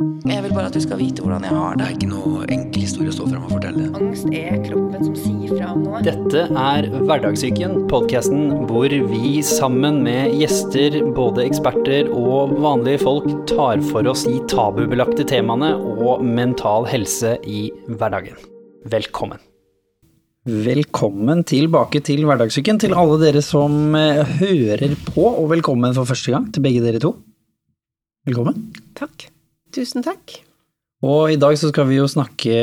Jeg vil bare at du skal vite hvordan jeg har Det det. er ikke noe enkel historie å stå frem og fortelle. Angst er kroppen som sier fra om noe. Dette er Hverdagssyken, podkasten hvor vi sammen med gjester, både eksperter og vanlige folk, tar for oss de tabubelagte temaene og mental helse i hverdagen. Velkommen. Velkommen tilbake til Hverdagssyken til alle dere som eh, hører på, og velkommen for første gang til begge dere to. Velkommen. Takk. Tusen takk. Og i dag så skal vi jo snakke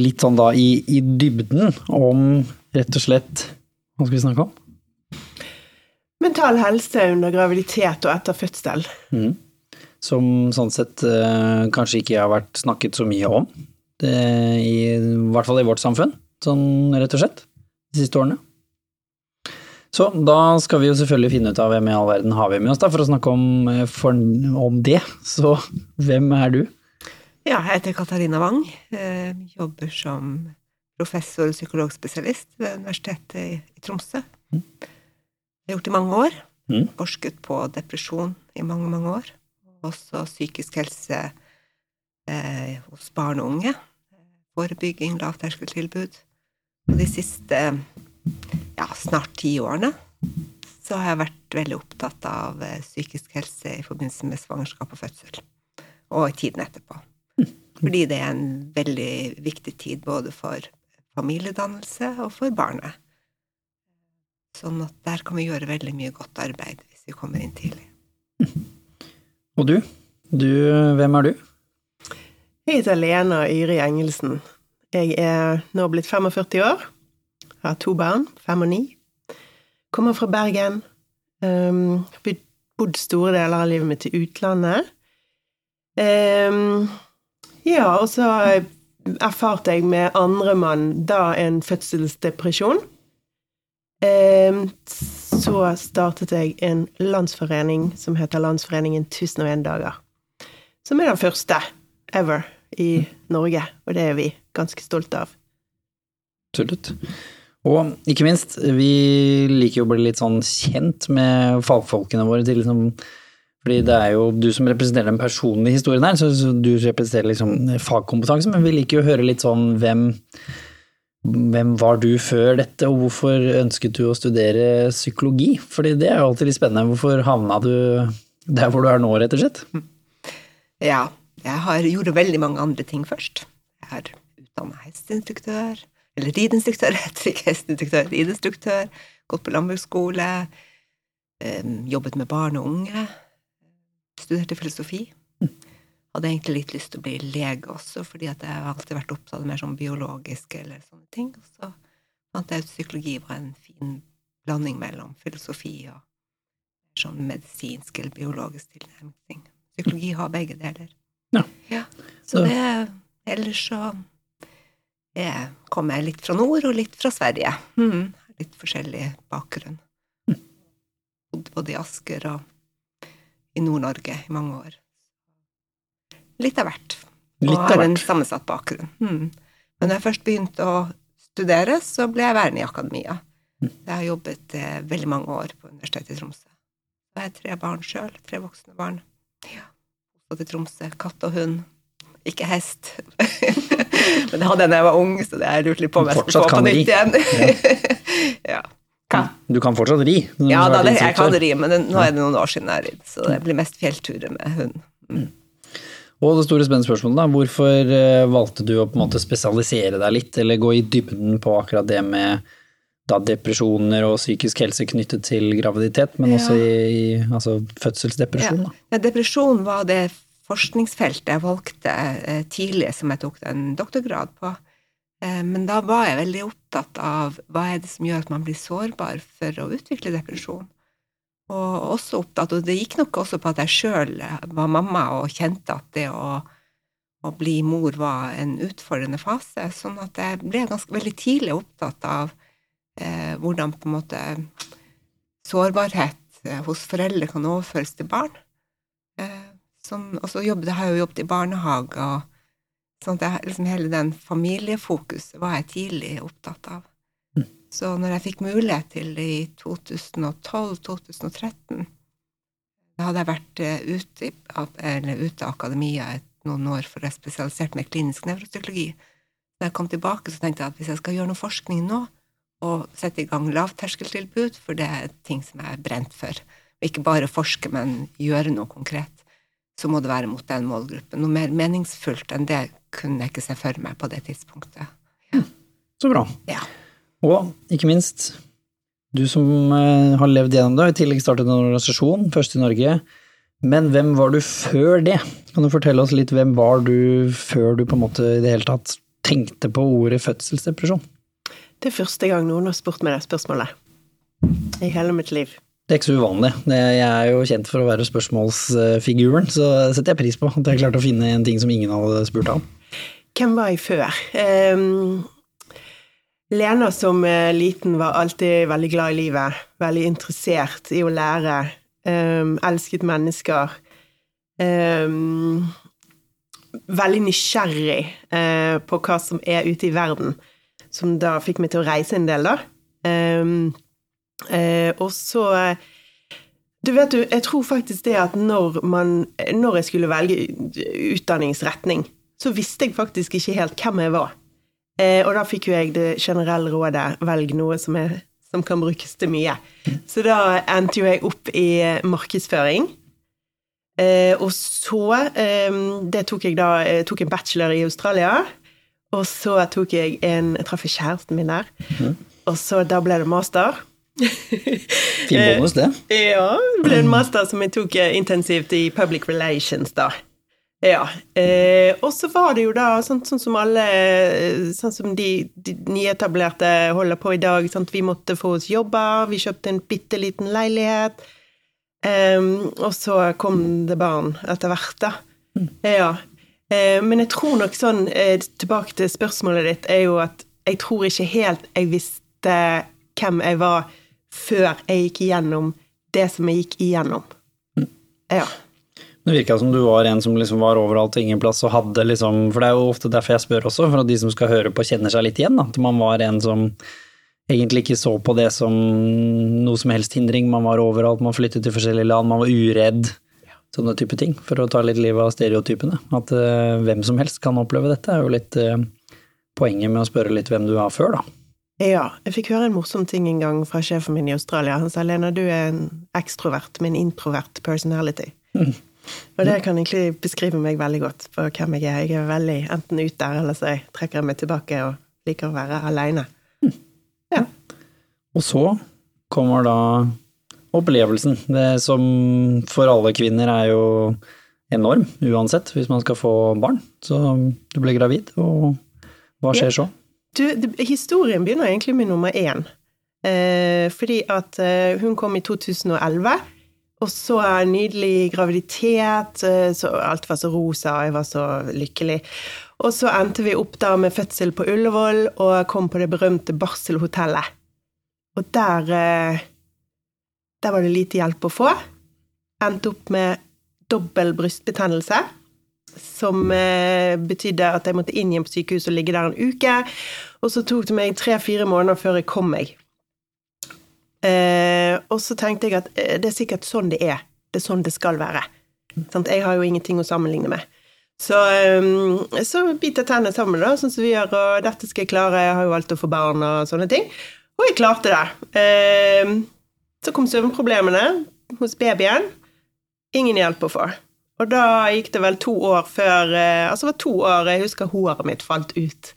litt sånn da i, i dybden om rett og slett Hva skal vi snakke om? Mental helse under graviditet og etter fødsel. Mm. Som sånn sett eh, kanskje ikke har vært snakket så mye om. Det, i, I hvert fall i vårt samfunn, sånn rett og slett, de siste årene. Så da skal vi jo selvfølgelig finne ut av hvem i all verden har vi med oss da, for å snakke om, eh, for, om det. Så hvem er du? Ja, jeg heter Katarina Wang. eh, Jobber som professor og psykologspesialist ved Universitetet i Tromsø. Det har jeg gjort i mange år. Mm. Forsket på depresjon i mange, mange år. Også psykisk helse eh, hos barn og unge. Forebygging, lavterskeltilbud. Og de siste ja, snart ti årene så har jeg vært veldig opptatt av eh, psykisk helse i forbindelse med svangerskap og fødsel. Og i tiden etterpå. Fordi det er en veldig viktig tid både for familiedannelse og for barnet. Sånn at der kan vi gjøre veldig mye godt arbeid hvis vi kommer inn tidlig. Og du? Du, hvem er du? Jeg heter Lena Yri Engelsen. Jeg er nå blitt 45 år. Har to barn, fem og ni. Kommer fra Bergen. Um, bodd store deler av livet mitt i utlandet. Um, ja, og så erfarte jeg med andremann da en fødselsdepresjon. Um, så startet jeg en landsforening som heter Landsforeningen 1001 dager. Som er den første ever i Norge, og det er vi ganske stolte av. Absolutt. Og ikke minst, vi liker jo å bli litt sånn kjent med fagfolkene våre til liksom fordi det er jo du som representerer den personlige historien her, så du representerer liksom fagkompetanse, men vi liker jo å høre litt sånn hvem hvem var du før dette, og hvorfor ønsket du å studere psykologi? Fordi det er jo alltid litt spennende. Hvorfor havna du der hvor du er nå, rett og slett? Ja, jeg har gjort veldig mange andre ting først. Jeg har utdanna hesteinstruktør, eller rideinstruktør, heter ikke hesteinstruktør, rideinstruktør, gått på landbruksskole, jobbet med barn og unge, studerte filosofi. Hadde egentlig litt lyst til å bli lege også, fordi jeg har alltid vært opptatt av mer sånn biologiske eller sånne ting. Og så fant jeg ut psykologi var en fin blanding mellom filosofi og sånn medisinsk eller biologisk tilnærming. Psykologi har begge deler. Ja. Så Så- det Ellers så jeg kommer litt fra nord og litt fra Sverige. Mm. Litt forskjellig bakgrunn. Bodd både i Asker og i Nord-Norge i mange år. Litt av hvert. Litt og har en sammensatt bakgrunn. Mm. Men da jeg først begynte å studere, så ble jeg værende i akademia. Mm. Jeg har jobbet eh, veldig mange år på Universitetet i Tromsø. Jeg har tre barn sjøl, tre voksne barn. Ja. Både i Tromsø. Katt og hund. Ikke hest. Men det hadde jeg da jeg var ung, så det har jeg lurt litt på om jeg skulle få på nytt igjen. ja. Hva? Du kan fortsatt ri. Ja da, det, jeg kan ri, men det, nå er det noen år siden jeg har ridd, så det blir mest fjellturer med hund. Og det store spennende spørsmålet, da. Hvorfor eh, valgte du å på en måte spesialisere deg litt, eller gå i dybden på akkurat det med da depresjoner og psykisk helse knyttet til graviditet, men Ja. også i, i altså fødselsdepresjon, da. Ja, depresjon var det forskningsfeltet jeg valgte eh, tidlig, som jeg tok en doktorgrad på. Eh, Men da var jeg veldig opptatt av hva er det som gjør at man blir sårbar for å utvikle depresjon. Og også opptatt, og det gikk nok også på at jeg sjøl var mamma og kjente at det å, å bli mor var en utfordrende fase. Sånn at jeg ble ganske veldig tidlig opptatt av eh, hvordan på en måte sårbarhet eh, hos foreldre kan overføres til barn. Som, og så jobbet, har jeg jo jobbet i barnehage, og sånn at liksom hele den familiefokuset var jeg tidlig opptatt av. Så når jeg fikk mulighet til det i 2012-2013, Da hadde jeg vært eh, ute, av, ute av akademia noen år for å være spesialisert med klinisk nevropsykologi. Da jeg kom tilbake, så tenkte jeg at hvis jeg skal gjøre noe forskning nå, og sette i gang lavterskeltilbud, for det er ting som jeg er brent for, og ikke bare forske, men gjøre noe konkret, så må det være mot den målgruppen. Noe mer meningsfullt enn det kunne jeg ikke se for meg på det tidspunktet. Ja. Så bra. Ja. Og ikke minst, du som eh, har levd gjennom det, og i tillegg startet en organisasjon, først i Norge. Men hvem var du før det? Kan du fortelle oss litt hvem var du før du på en måte i det hele tatt tenkte på ordet fødselsdepresjon? Det er første gang noen har spurt meg det spørsmålet i hele mitt liv. Det er ikke så uvanlig. Jeg er jo kjent for å være spørsmålsfiguren, så setter jeg pris på at jeg klarte å finne en ting som ingen hadde spurt om. Hvem var jeg før? Um, Lena som liten var alltid veldig glad i livet, veldig interessert i å lære, um, elsket mennesker. Um, veldig nysgjerrig uh, på hva som er ute i verden, som da fikk meg til å reise en del, da. Um, og så Du vet du, jeg tror faktisk det at når man Når jeg skulle velge utdanningsretning, så visste jeg faktisk ikke helt hvem jeg var. Eh, og da fikk jo jeg det generelle rådet velg noe som, er, som kan brukes til mye. Så da endte jo jeg opp i markedsføring. Eh, og så eh, Det tok jeg da jeg tok en bachelor i Australia. Og så tok jeg en Jeg traff kjæresten min der. Mm. Og så da ble det master. Fin bonus, det. ja. Det ble en master som jeg tok eh, intensivt i public relations, da. Ja. Eh, og så var det jo da sånn, sånn som alle Sånn som de, de nyetablerte holder på i dag. Sånn vi måtte få oss jobber, vi kjøpte en bitte liten leilighet. Eh, og så kom det barn etter hvert, da. Mm. Ja. Eh, men jeg tror nok sånn, eh, tilbake til spørsmålet ditt, er jo at jeg tror ikke helt jeg visste hvem jeg var før jeg gikk igjennom det som jeg gikk igjennom. Ja. Det virka som du var en som liksom var overalt og ingen plass og hadde liksom For det er jo ofte derfor jeg spør også, for at de som skal høre på, kjenner seg litt igjen. At man var en som egentlig ikke så på det som noe som helst hindring. Man var overalt, man flyttet til forskjellige land, man var uredd. Sånne type ting. For å ta litt livet av stereotypene. At uh, hvem som helst kan oppleve dette, er jo litt uh, poenget med å spørre litt hvem du var før, da. Ja, jeg fikk høre en morsom ting en gang fra sjefen min i Australia. Han sa Lena, du er en ekstrovert med en introvert personality. Mm. Og det kan egentlig beskrive meg veldig godt på hvem jeg er. Jeg er veldig enten ut der, eller så trekker jeg meg tilbake og liker å være aleine. Mm. Ja. Og så kommer da opplevelsen. Det som for alle kvinner er jo enorm, uansett, hvis man skal få barn. Så du blir gravid, og hva skjer så? Du, historien begynner egentlig med nummer én. Eh, fordi at eh, hun kom i 2011, og så nydelig graviditet, eh, så alt var så rosa, og jeg var så lykkelig. Og så endte vi opp da med fødsel på Ullevål, og kom på det berømte barselhotellet. Og der eh, Der var det lite hjelp å få. Endte opp med dobbel brystbetennelse som eh, betydde at jeg måtte inn igjen på sykehus og ligge der en uke. Og så tok det meg tre-fire måneder før jeg kom meg. Eh, og så tenkte jeg at eh, det er sikkert sånn det er. Det er sånn det skal være. Sånn, jeg har jo ingenting å sammenligne med. Så, um, så biter tennene sammen, da, sånn som vi gjør, og dette skal jeg klare, jeg har jo valgt å få barn og sånne ting. Og jeg klarte det. Eh, så kom søvnproblemene hos babyen. Ingen hjelp å få. Og da gikk det vel to år før eh, Altså det var to år Jeg husker håret mitt falt ut.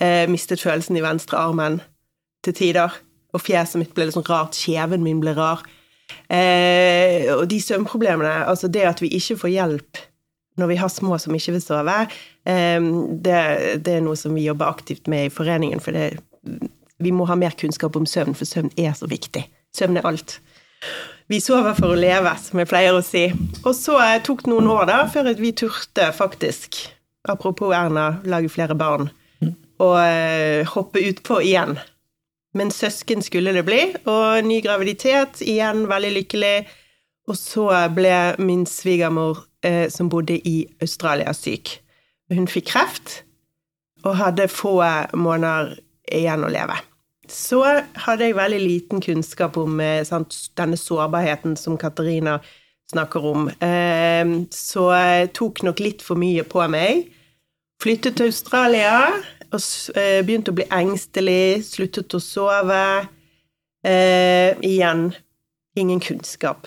Eh, mistet følelsen i venstre armen til tider. Og fjeset mitt ble litt sånn rart. Kjeven min ble rar. Eh, og de søvnproblemene, altså det at vi ikke får hjelp når vi har små som ikke vil sove, eh, det, det, er noe som vi jobber aktivt med i foreningen. For det, vi må ha mer kunnskap om søvn, for søvn er så viktig. Søvn er alt. Vi sover for å leve, som jeg pleier å si. Og så eh, tok det noen år da, før vi turte faktisk, apropos Erna, lage flere barn, og eh, hoppe utpå igjen. Men søsken skulle det bli, og ny graviditet, igjen veldig lykkelig. Og så ble min svigermor, eh, som bodde i Australia, syk. Hun fikk kreft og hadde få måneder igjen å leve så hadde jeg veldig liten kunnskap om eh, sant, denne sårbarheten som Katarina snakker om. Eh, så jeg tok nok litt for mye på meg. Flyttet til Australia og eh, begynte å bli engstelig, sluttet å sove. Eh, igjen ingen kunnskap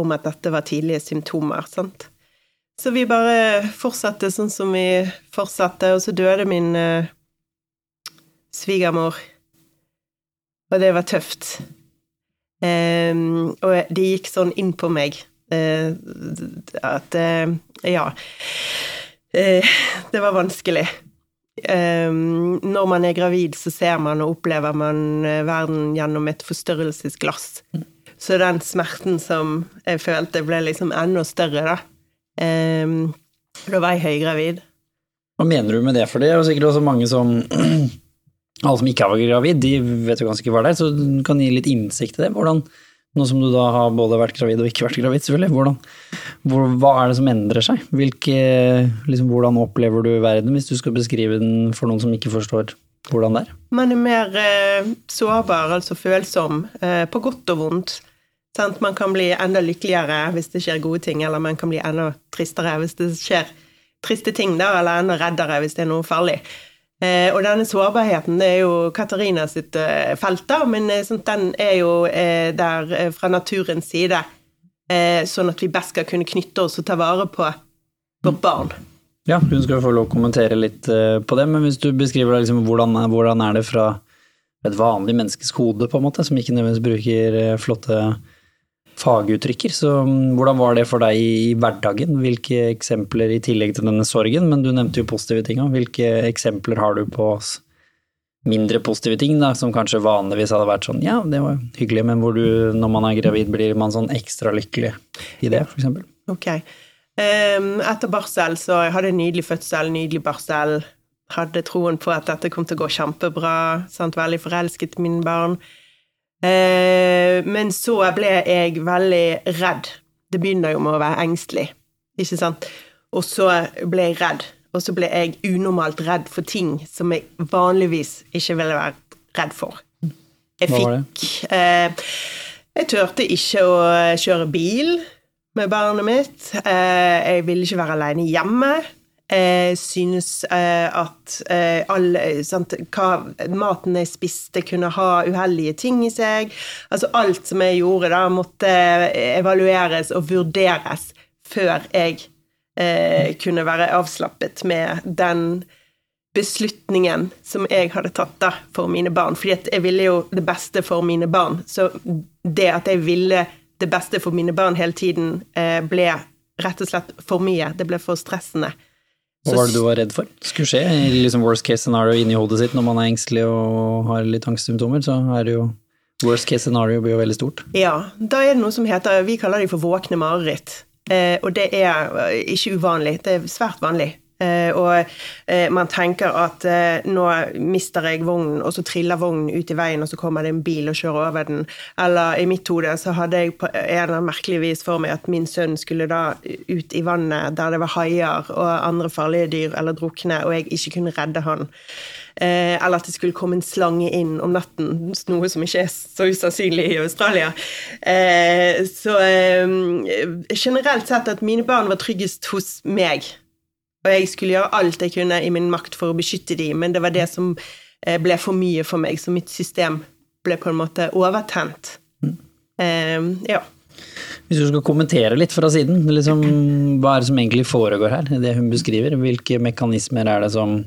om at dette var tidlige symptomer, sant. Så vi bare fortsatte sånn som vi fortsatte, og så døde min svigermor. Og det var tøft. Um, og det gikk sånn inn på meg uh, at uh, Ja. Uh, det var vanskelig. Um, når man er gravid, så ser man og opplever man verden gjennom et forstørrelsesglass. Så den smerten som jeg følte, ble liksom enda større, da. Um, da var jeg høygravid. Hva mener du med det? For det er jo sikkert også mange som Alle som ikke var gravid, de vet jo ganske ikke hva det er, så du kan gi litt innsikt i det. Hvordan, nå som du da har både vært gravid og ikke vært gravid, selvfølgelig, hvordan, hvor, hva er det som endrer seg? Hvilke, liksom, hvordan opplever du verden, hvis du skal beskrive den for noen som ikke forstår hvordan det er? Man er mer eh, sårbar, altså følsom, eh, på godt og vondt. Sant? Man kan bli enda lykkeligere hvis det skjer gode ting, eller man kan bli enda tristere hvis det skjer triste ting, da, eller enda reddere hvis det er noe farlig. Eh, og denne sårbarheten det er jo Katarina sitt eh, felt, da, men sånt, den er jo eh, der eh, fra naturens side, eh, sånn at vi best skal kunne knytte oss og ta vare på vårt barn. Ja, hun skal få lov å kommentere litt på det, men hvis du beskriver da liksom, hvordan, hvordan er det fra et vanlig menneskes hode, på en måte, som ikke nødvendigvis bruker flotte faguttrykker, så mm, hvordan var det for deg i hverdagen? Hvilke eksempler, i tillegg til denne sorgen, men du nevnte jo positive ting òg, hvilke eksempler har du på mindre positive ting, da, som kanskje vanligvis hadde vært sånn, ja, det var hyggelig, men hvor du, når man er gravid, blir man sånn ekstra lykkelig i det, eksempel? Ok. Um, etter barsel så jeg hadde en nydelig fødsel, nydelig barsel. Hadde troen på at dette kom til å gå kjempebra. Sant? Veldig forelsket i mine barn. Eh, men så ble jeg veldig redd. Det begynner jo med å være engstelig, ikke sant? Og så ble jeg redd. Og så ble jeg unormalt redd for ting som jeg vanligvis ikke ville vært redd for. Jeg fikk eh, Jeg turte ikke å kjøre bil med barnet mitt. Eh, jeg ville ikke være alene hjemme. Jeg synes eh, at eh, all, sant, hva, maten jeg spiste, kunne ha uheldige ting i seg. Altså alt som jeg gjorde, da, måtte evalueres og vurderes før jeg eh, kunne være avslappet med den beslutningen som jeg hadde tatt da for mine barn. Fordi jeg ville jo det beste for mine barn. Så det at jeg ville det beste for mine barn hele tiden, eh, ble rett og slett for mye. Det ble for stressende. Hva var det du var redd for skulle skje? I liksom worst case scenario inni hodet sitt når man er engstelig og har litt angstsymptomer, så er det jo Worst case scenario blir jo veldig stort. Ja, da er det noe som heter Vi kaller det for våkne mareritt. Eh, og det er eh, ikke uvanlig, det er svært vanlig. Eh, og eh, man tenker at eh, nå mister jeg vognen, og så triller vognen ut i veien, og så kommer det en bil og kjører over den. Eller i mitt hode så hadde jeg på en eller annen merkelig vis for meg at min sønn skulle da ut i vannet der det var haier og andre farlige dyr, eller drukne, og jeg ikke kunne redde han. Eller at det skulle komme en slange inn om natten, noe som ikke er så usannsynlig i Australia. Så generelt sett at mine barn var tryggest hos meg. Og jeg skulle gjøre alt jeg kunne i min makt for å beskytte dem, men det var det som eh, ble for mye for meg, så mitt system ble på en måte overtent. Eh, ja. Hvis du skal kommentere litt fra siden, liksom, hva er det som egentlig foregår her, det hun beskriver? Hvilke mekanismer er det som,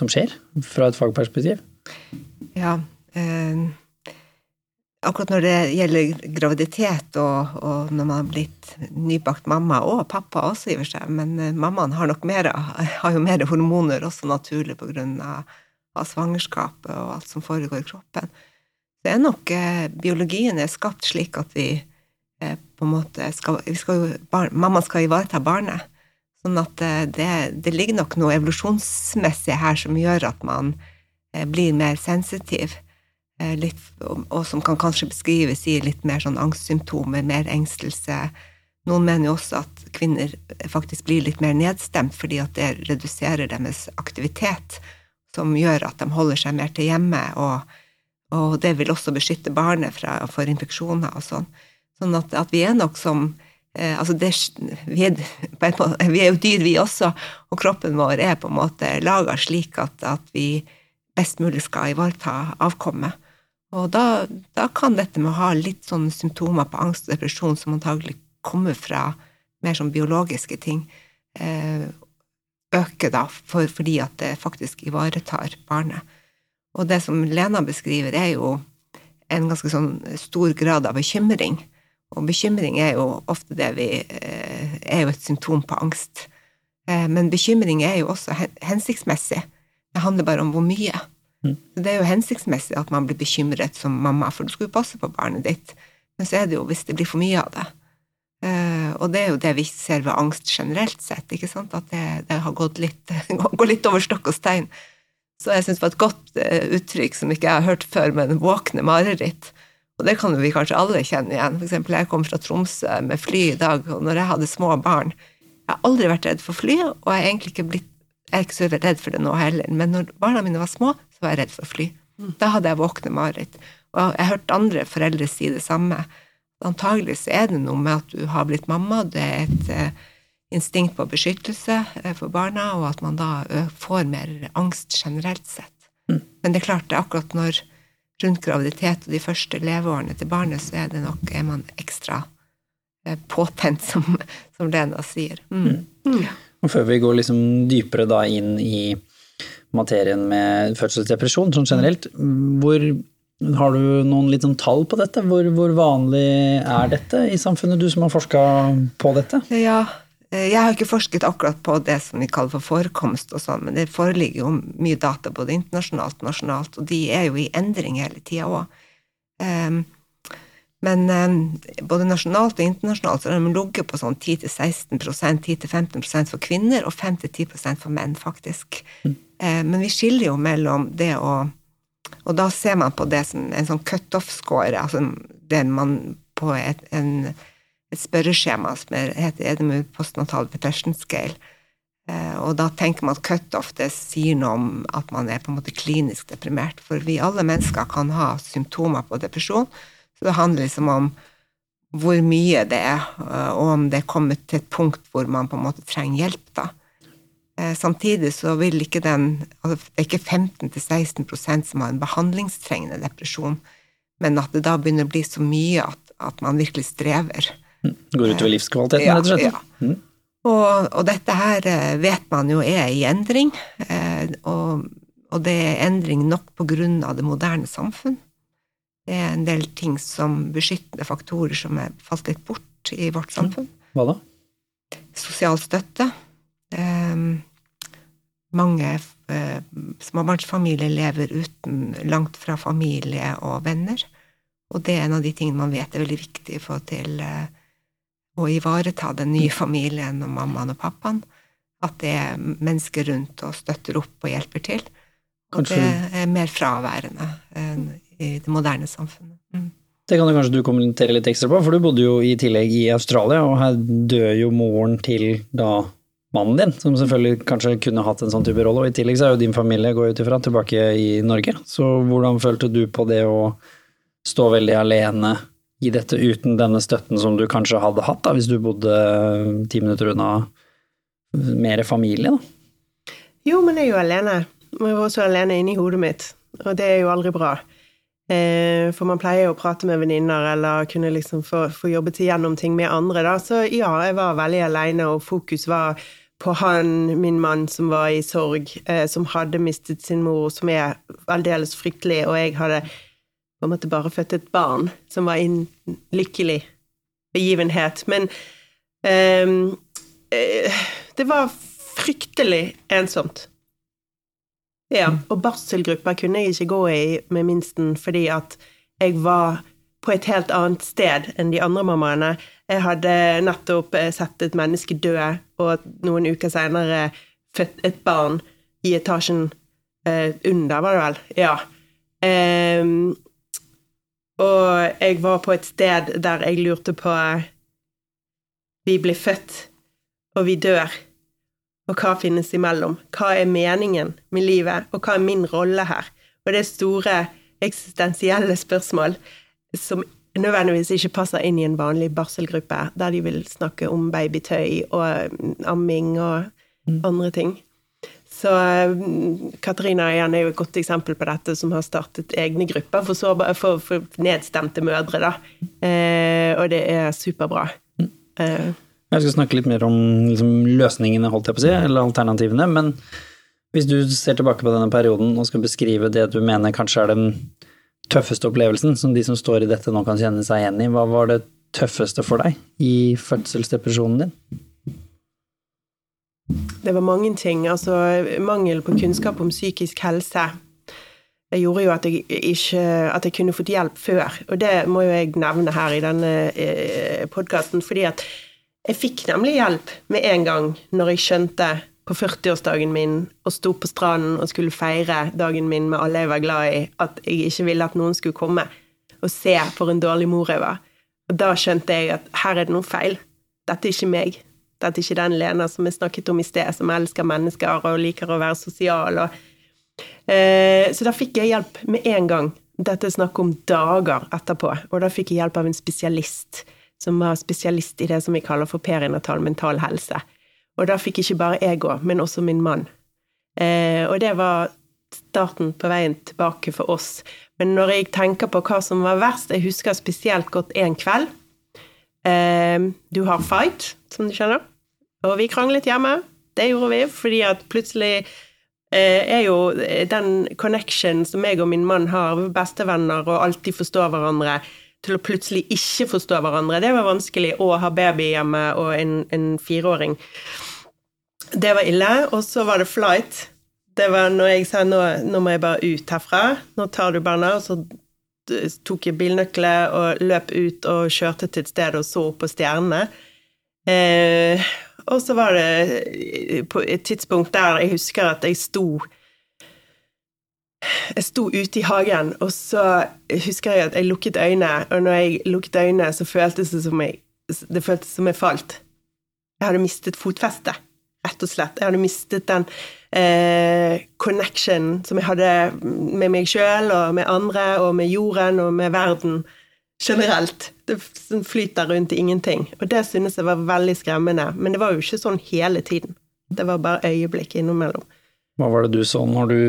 som skjer, fra et fagperspektiv? Ja. Eh, akkurat når det gjelder graviditet, og, og når man har blitt nybakt mamma, og pappa også i seg, men eh, mammaen har nok mer, har jo mer hormoner også naturlig på grunn av, svangerskapet og alt som foregår i kroppen. Det er nok eh, Biologien er skapt slik at vi eh, på en måte skal, skal bar, Mamma skal ivareta barnet. Sånn at eh, det, det ligger nok noe evolusjonsmessig her som gjør at man eh, blir mer sensitiv. Eh, litt, og, som kan kanskje beskrives i litt mer sånn angstsymptomer, mer engstelse. Noen mener jo også at kvinner faktisk blir litt mer nedstemt fordi at det reduserer deres aktivitet, som gjør at de holder seg mer til hjemme, og, og det vil også beskytte barnet fra, for infeksjoner og sånn. Sånn at, at vi er nok som eh, altså det, vi, er, vi er jo dyr, vi også, og kroppen vår er på en måte laga slik at, at, vi best mulig skal ivareta avkommet. Og da, da, kan dette med å ha litt sånne symptomer på angst og depresjon som antagelig kommer fra mer sånn biologiske ting, eh, øke da, for, fordi at det faktisk ivaretar barnet. Og det som Lena beskriver, er jo en ganske sånn stor grad av bekymring. Og bekymring er jo ofte det vi eh, er jo et symptom på angst. Eh, men bekymring er jo også hensiktsmessig. Det handler bare om hvor mye. Mm. Det er jo hensiktsmessig at man blir bekymret som mamma, for du skal jo passe på barnet ditt. Men så er det jo hvis det blir for mye av det. Eh, og det er jo det vi ser ved angst generelt sett, ikke sant? at det, det har gått litt, går litt over stokk og stein. Så jeg syns det var et godt uttrykk som ikke jeg har hørt før, men våkne mareritt. Og det kan vi kanskje alle kjenne igjen. For eksempel, jeg kom fra Tromsø med fly i dag, og når jeg hadde små barn Jeg har aldri vært redd for fly, og jeg er egentlig ikke blitt jeg er ikke så redd for det nå heller, men når barna mine var små, så var jeg redd for fly. Da hadde jeg våkne mareritt. Og jeg har hørt andre foreldre si det samme. Antagelig så er det noe med at du har blitt mamma, det er et eh, instinkt på beskyttelse eh, for barna, og at man da får mer angst generelt sett. Mm. Men det er klart, det er akkurat når rundt graviditet og de første leveårene til barnet, så er, det nok, er man ekstra eh, påtent, som, som Lena sier. Mm. Mm. mm. Og før vi går liksom dypere da inn i materien med fødselsdepresjon sånn generelt, hvor har du noen litt sånn tall på dette? Hvor, hvor vanlig er dette i samfunnet, du som har forska på dette? Ja, Eh, jeg har ikke forsket akkurat på det som vi kaller for forekomst og sånn, men det foreligger jo mye data både internasjonalt og nasjonalt, og de er jo i endring hele tida òg. Ehm, men ehm, både nasjonalt og internasjonalt så har de ligget på sånn 10-16% 10-15% for kvinner og 5-10 for menn, faktisk. Mm. Ehm, men vi skiller jo mellom det å Og da ser man på det som en sånn cutoff-score, altså det man på et, en et spørreskjema som heter EDMU Postnatal Depression Scale. Eh, og da tenker man at cutoff det sier noe om at man er på en måte klinisk deprimert. For vi alle mennesker kan ha symptomer på depresjon. Så det handler liksom om hvor mye det er, eh, og om det er kommet til et punkt hvor man på en måte trenger hjelp. da. Eh, samtidig så vil ikke den altså Det er ikke 15-16% som har en behandlingstrengende depresjon, men at det da begynner å bli så mye at, at man virkelig strever. Går utover livskvaliteten, ja, rett og slett? Ja. Mm. Og, og, dette her eh, vet man jo er i endring, eh, og, og, det er endring nok på grunn av det moderne samfunn. Det er en del ting som beskyttende faktorer som er falt litt bort i vårt mm. samfunn. Hva da? Sosial støtte. Eh, mange eh, småbarnsfamilier lever uten, langt fra familie og venner. Og det er en av de tingene man vet er veldig viktig for til eh, å ivareta den nye familien og mammaen og pappaen. At det er mennesker rundt og støtter opp og hjelper til. Og kanskje... det er mer fraværende enn i det moderne samfunnet. Mm. Det kan du kanskje du kommentere litt ekstra på, for du bodde jo i tillegg i Australia, og her dør jo moren til da mannen din, som selvfølgelig kanskje kunne hatt en sånn type rolle, og i tillegg så er jo din familie, går ut ifra, tilbake i Norge. Så hvordan følte du på det å stå veldig alene i dette uten denne støtten som du kanskje hadde hatt da, hvis du bodde ti minutter unna mer familie? da? Jo, men jeg er jo alene. Jeg er også alene inni hodet mitt, og det er jo aldri bra. Eh, for man pleier jo å prate med venninner eller kunne liksom få, få jobbet igjennom ting med andre, da. Så ja, jeg var veldig alene, og fokus var på han, min mann, som var i sorg, eh, som hadde mistet sin mor, som er aldeles fryktelig, og jeg hadde på en måte bare født et barn som var en lykkelig begivenhet. Men um, det var fryktelig ensomt. Ja, mm. og barselgrupper kunne jeg ikke gå i med minsten fordi at jeg var på et helt annet sted enn de andre mammaene. Jeg hadde nettopp eh, sett et menneske dø, og noen uker seinere født et barn i etasjen eh, under, var det vel. Ja. Um, og jeg var på et sted der jeg lurte på Vi blir født, og vi dør. Og hva finnes imellom? Hva er meningen med livet, og hva er min rolle her? Og det er store eksistensielle spørsmål som nødvendigvis ikke passer inn i en vanlig barselgruppe, der de vil snakke om babytøy og mm, amming og andre ting. Så mm, Katarina igjen er jo et godt eksempel på dette, som har startet egne grupper for, sårbare, for, for nedstemte mødre, da. Eh, og det er superbra. Eh, Jeg skal snakke litt mer om liksom, løsningene, holdt jeg på å si, eller alternativene. Men hvis du ser tilbake på denne perioden og skal beskrive det du mener kanskje er den tøffeste opplevelsen, som de som står i dette nå kan kjenne seg igjen i, hva var det tøffeste for deg i fødselsdepresjonen din? Det var mange ting. Altså, mangel på kunnskap om psykisk helse det gjorde jo at jeg ikke at jeg kunne fått hjelp før. Og det må jo jeg nevne her i denne eh, podkasten, fordi at jeg fikk nemlig hjelp med en gang når jeg skjønte på 40-årsdagen min og sto på stranden og skulle feire dagen min med alle jeg var glad i, at jeg ikke ville at noen skulle komme og se for en dårlig mor jeg var. Og da skjønte jeg at her er det noe feil. Dette er ikke meg. Dette er ikke den Lena som jeg snakket om i sted, som elsker mennesker og liker å være sosial. Og, eh, så da fikk jeg hjelp med en gang. Dette er snakk om dager etterpå. Og da fikk jeg hjelp av en spesialist, som var spesialist i det som vi kaller for perinatal mental helse. Og da fikk ikke bare jeg gå, men også min mann. Eh, og det var starten på veien tilbake for oss. Men når jeg tenker på hva som var verst Jeg husker spesielt godt en kveld. Eh, du har fight, som du skjønner. Og vi kranglet hjemme. Det gjorde vi fordi at plutselig eh, er jo den connection som jeg og min mann har, bestevenner og alltid forstår hverandre, til å plutselig ikke forstå hverandre. Det var vanskelig å ha baby hjemme og en, en fireåring. Det var ille. Og så var det flight. Det var når jeg sa nå, nå må jeg bare ut herfra. Nå tar du barna. Og så tok jeg bilnøkler og løp ut og kjørte til et sted og så opp på stjernene. Eh, og så var det på et tidspunkt der jeg husker at jeg sto jeg sto ute i hagen, og så husker jeg at jeg lukket øynene, og når jeg lukket øynene, så føltes det som jeg det føltes som jeg falt. Jeg hadde mistet fotfestet, rett og slett. Jeg hadde mistet den eh, connection som jeg hadde med meg sjøl og med andre og med jorden og med verden generelt. Det flyter rundt i ingenting. Og det synes jeg var veldig skremmende. Men det var jo ikke sånn hele tiden. Det var bare øyeblikk innimellom. Hva var det du så når du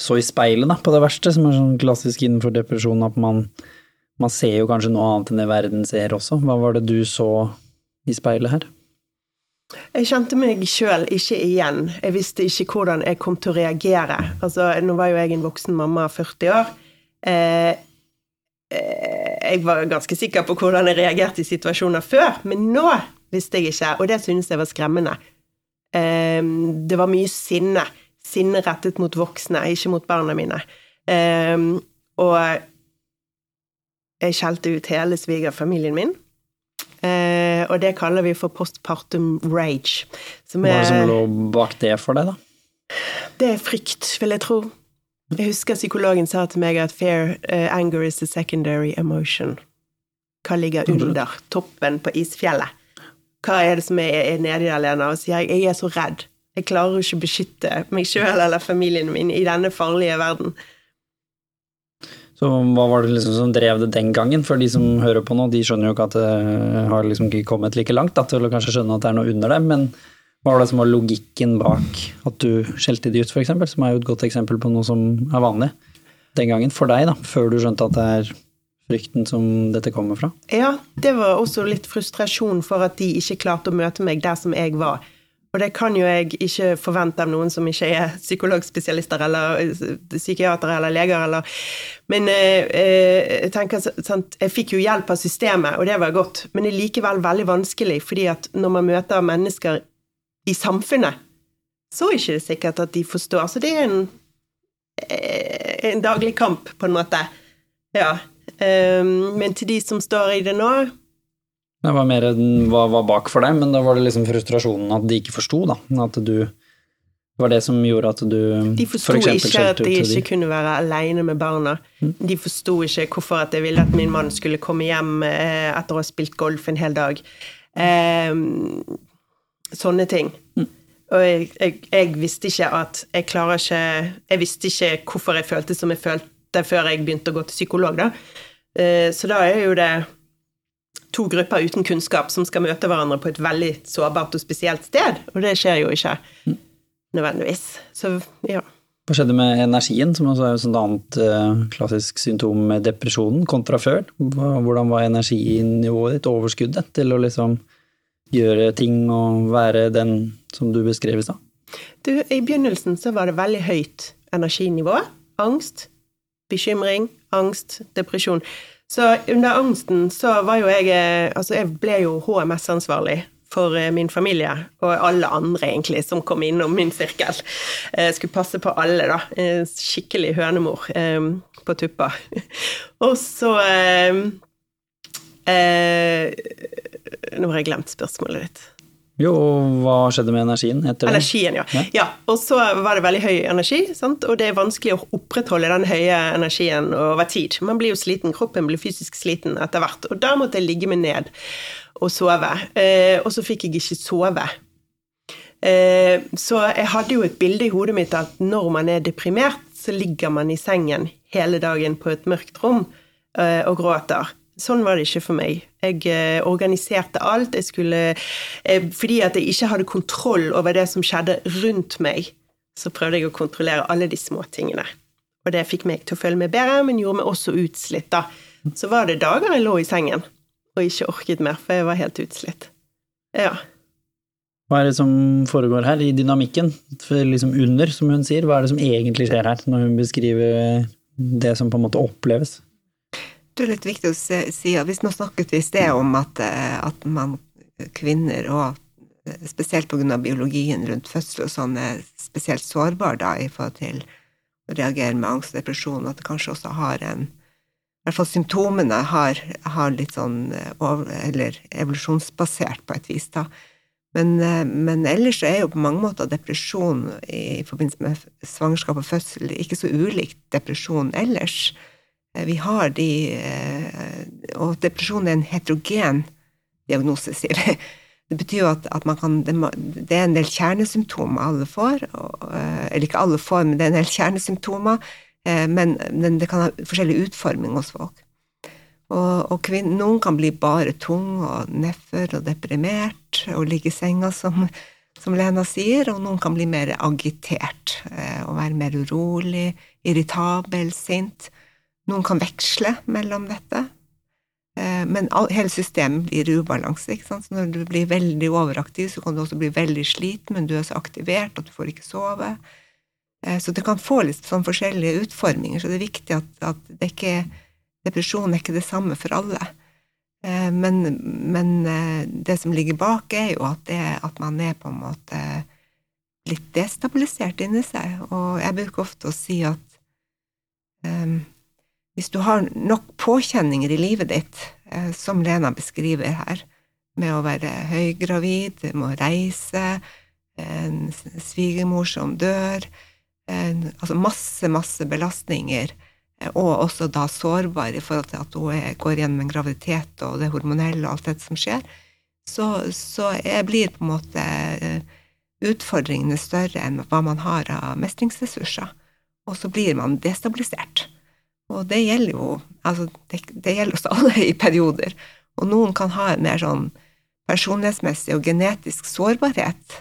så i speilet, da, på det verste, som er sånn klassisk innenfor depresjon, at man, man ser jo kanskje noe annet enn det verden ser også. Hva var det du så i speilet her? Jeg kjente meg sjøl ikke igjen. Jeg visste ikke hvordan jeg kom til å reagere. Altså, nå var jo jeg en voksen mamma, 40 år. Eh, jeg var ganske sikker på hvordan jeg reagerte i situasjoner før, men nå visste jeg ikke, og det synes jeg var skremmende. Det var mye sinne. Sinne rettet mot voksne, ikke mot barna mine. Og jeg skjelte ut hele svigerfamilien min. Og det kaller vi for postpartum rage. Hva er det som lå bak det for deg, da? Det er frykt, vil jeg tro. Jeg husker psykologen sa til meg at fair uh, anger is a secondary emotion. Hva ligger under toppen på isfjellet? Hva er det som er, er nedi der, Lena? Og sier jeg jeg er så redd. Jeg klarer ikke å beskytte meg sjøl eller familien min i denne farlige verden. Så hva var det liksom som drev det den gangen? For de som hører på nå, de skjønner jo ikke at det har liksom ikke kommet like langt da, til å kanskje skjønne at det er noe under det. Men hva var det som var logikken bak at du skjelte de ut, f.eks., som er jo et godt eksempel på noe som er vanlig den gangen for deg, da, før du skjønte at det er frykten som dette kommer fra? Ja, det var også litt frustrasjon for at de ikke klarte å møte meg der som jeg var. Og det kan jo jeg ikke forvente av noen som ikke er psykologspesialister eller psykiatere eller leger eller Men eh, jeg tenker sant, Jeg fikk jo hjelp av systemet, og det var godt, men det er likevel veldig vanskelig, fordi at når man møter mennesker i samfunnet, så er det ikke sikkert at de forstår. Så det er en, en daglig kamp, på en måte. Ja. Men til de som står i det nå Det var mer den var bak for deg, men da var det liksom frustrasjonen at de ikke forsto, da. At du det var det som gjorde at du De forsto ikke at de ikke de. kunne være aleine med barna. Mm. De forsto ikke hvorfor at jeg ville at min mann skulle komme hjem etter å ha spilt golf en hel dag. Eh, sånne ting. Mm. Og jeg, jeg, jeg, visste ikke at Jeg klarer ikke Jeg visste ikke hvorfor jeg følte som jeg følte før jeg begynte å gå til psykolog, da. Eh, Så da er jo det to grupper uten kunnskap som skal møte hverandre på et veldig sårbart og spesielt sted, og det skjer jo ikke nødvendigvis. Så ja. Hva skjedde med energien, som også er et annet eh, klassisk symptom med depresjonen, kontra før? Hvordan var energinivået ditt, overskuddet, til å liksom gjøre ting og være den som du beskrev i stad? I begynnelsen så var det veldig høyt energinivå. Angst, bekymring, angst, depresjon. Så under angsten så var jo jeg eh, Altså, jeg ble jo HMS-ansvarlig for eh, min familie, og alle andre egentlig som kom innom min sirkel. Jeg skulle passe på alle, da. Eh, Skikkelig hønemor eh, på tuppa. Og så eh, eh, Nå har jeg glemt spørsmålet ditt. Jo, hva skjedde med energien etter det? Energien, ja. Ja. ja. Og så var det veldig høy energi, sant? og det er vanskelig å opprettholde den høye energien over tid. Man blir jo sliten, kroppen blir fysisk sliten etter hvert, og da måtte jeg ligge meg ned og sove. Eh, og så fikk jeg ikke sove. Eh, så jeg hadde jo et bilde i hodet mitt at når man er deprimert, så ligger man i sengen hele dagen på et mørkt rom eh, og gråter. Sånn var det ikke for meg. Jeg eh, organiserte alt. Jeg skulle eh, Fordi at jeg ikke hadde kontroll over det som skjedde rundt meg, så prøvde jeg å kontrollere alle de små tingene. Og det fikk meg til å føle meg bedre, men gjorde meg også utslitt, da. Så var det dager jeg lå i sengen og ikke orket mer, for jeg var helt utslitt. Ja. Hva er det som foregår her i dynamikken, for liksom under, som hun sier? Hva er det som egentlig skjer her, når hun beskriver det som på en måte oppleves? Det er litt viktig å si at hvis nå snakket vi i sted om at, eh, at man, kvinner, og eh, spesielt pga. biologien rundt fødsel og sånn, er spesielt sårbare da i forhold til å reagere med angst og depresjon, at det kanskje også har en I hvert fall symptomene har, har litt sånn eh, Eller evolusjonsbasert på et vis, da. Men, men ellers er jo på mange måter depresjon i forbindelse med svangerskap og fødsel ikke så ulikt depresjon ellers. Eh, Vi har de eh, Og depresjon er en heterogen diagnose, sier vi. Det betyr jo at, at kan det, er en del kjernesymptomer alle får. Eh, eller ikke alle får, men det er en del kjernesymptomer. Men, men det kan ha forskjellig utforming hos folk. Og, og kvinn, noen kan bli bare tung og nedfor og deprimert og ligge i senga, som, som Lena sier, og noen kan bli mer agitert og være mer urolig, irritabel, sint. Noen kan veksle mellom dette. Eh, Men hele systemet blir i ubalanse. Så når du blir veldig overaktiv, så kan du også bli veldig sliten, men du er så aktivert at du får ikke sove. Eh, Så det kan få litt sånn forskjellige utforminger, så det er viktig at, at det ikke, depresjon er ikke det samme for alle. Eh, Men, men det som ligger bak, er jo at, det, at man er på en måte litt destabilisert inni seg. Og jeg bruker ofte å si at hvis du har nok påkjenninger i livet ditt, eh, som Lena beskriver her, med å være høygravid, med å reise, en svigermor som dør, altså masse, masse belastninger, eh, og også da sårbar i forhold til at hun går gjennom en graviditet og det hormonelle og alt dette som skjer, så, så blir på en måte eh, utfordringene større enn hva man har av mestringsressurser, og så blir man destabilisert. Og det gjelder jo altså det, det gjelder oss alle i perioder. Og noen kan ha en mer sånn personlighetsmessig og genetisk sårbarhet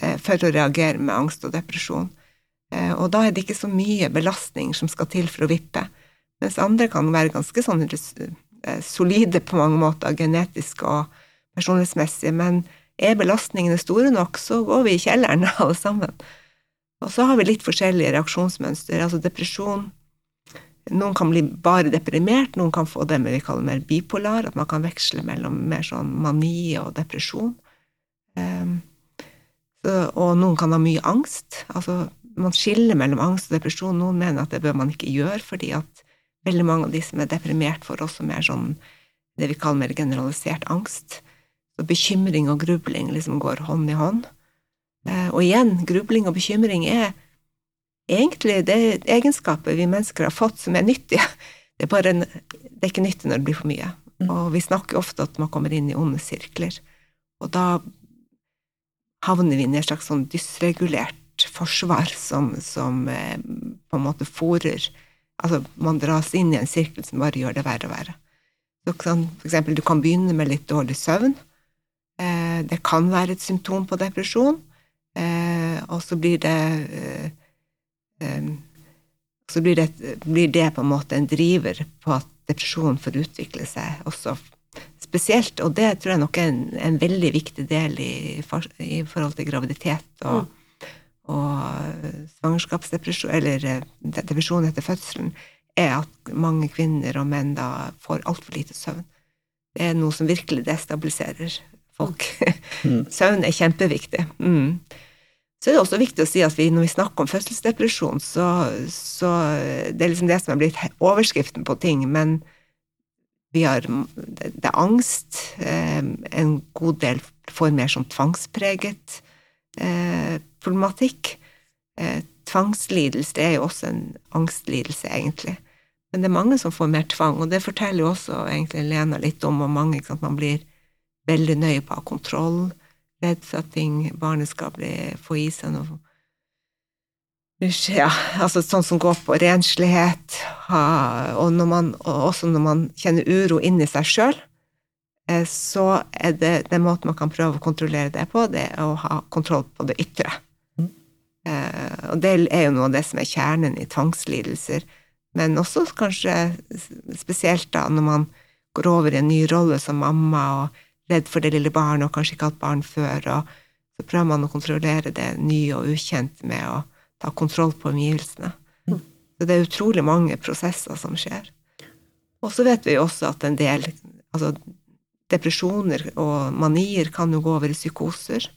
eh, for å reagere med angst og depresjon. Eh, og da er det ikke så mye belastning som skal til for å vippe. Mens andre kan være ganske sånn eh, solide på mange måter, genetisk og personlighetsmessig, men er belastningene store nok, så går vi i kjelleren alle sammen. Og så har vi litt forskjellige reaksjonsmønster. Altså depresjon noen kan bli bare deprimert, noen kan få det vi kaller mer bipolar, at man kan veksle mellom mer sånn mani og depresjon. Um, så, og noen kan ha mye angst. Altså, man skiller mellom angst og depresjon. Noen mener at det bør man ikke gjøre, fordi at veldig mange av de som er deprimert, får også mer sånn det vi kaller mer generalisert angst. Så bekymring og grubling liksom går hånd i hånd. Uh, og igjen, grubling og bekymring er egentlig det er egenskaper vi mennesker har fått som er nyttige. Det er bare en, det er ikke nyttig når det blir for mye. Og vi snakker ofte at man kommer inn i onde sirkler. Og da havner vi inn i et slags sånn dysregulert forsvar som, som eh, på en måte fòrer Altså, man dras inn i en sirkel som bare gjør det verre og verre. Du kan, for eksempel, du kan begynne med litt dårlig søvn. Eh, det kan være et symptom på depresjon, eh, og så blir det Så blir det, blir det på en måte en driver på at depresjonen får utvikle seg også spesielt, og det tror jeg nok er en, en veldig viktig del i, for, i forhold til graviditet og, og svangerskapsdepresjon, eller eh, depresjon etter fødselen, er at mange kvinner og menn da får altfor lite søvn. Det er noe som virkelig destabiliserer folk. Søvn er kjempeviktig. Mm. Så er det også viktig å si at vi, når vi snakker om fødselsdepresjon, så, så det er liksom det som er blitt overskriften på ting, men vi har det, er angst. Eh, en god del får mer sånn tvangspreget eh, problematikk. Eh, tvangslidelse er jo også en angstlidelse, egentlig. Men det er mange som får mer tvang, og det forteller jo også egentlig Lena litt om, og mange, ikke sant, man blir veldig nøye på å ha kontroll, redd for at ting, barnet skal bli, få i seg noe ja, altså sånn som går på renslighet, og, når man, og også når man kjenner uro inni seg sjøl, eh, så er det den måten man kan prøve å kontrollere det på, det er å ha kontroll på det ytre. Mm. Og det er jo noe av det som er kjernen i tvangslidelser, men også kanskje spesielt da når man går over i en ny rolle som mamma og redd for det lille barnet og kanskje ikke hatt barn før, og så prøver man å kontrollere det nye og ukjente med å ta kontroll på omgivelsene. Mm. Så det er utrolig mange prosesser som skjer. Og så vet vi også at en del altså depresjoner og manier kan jo gå over i psykoser.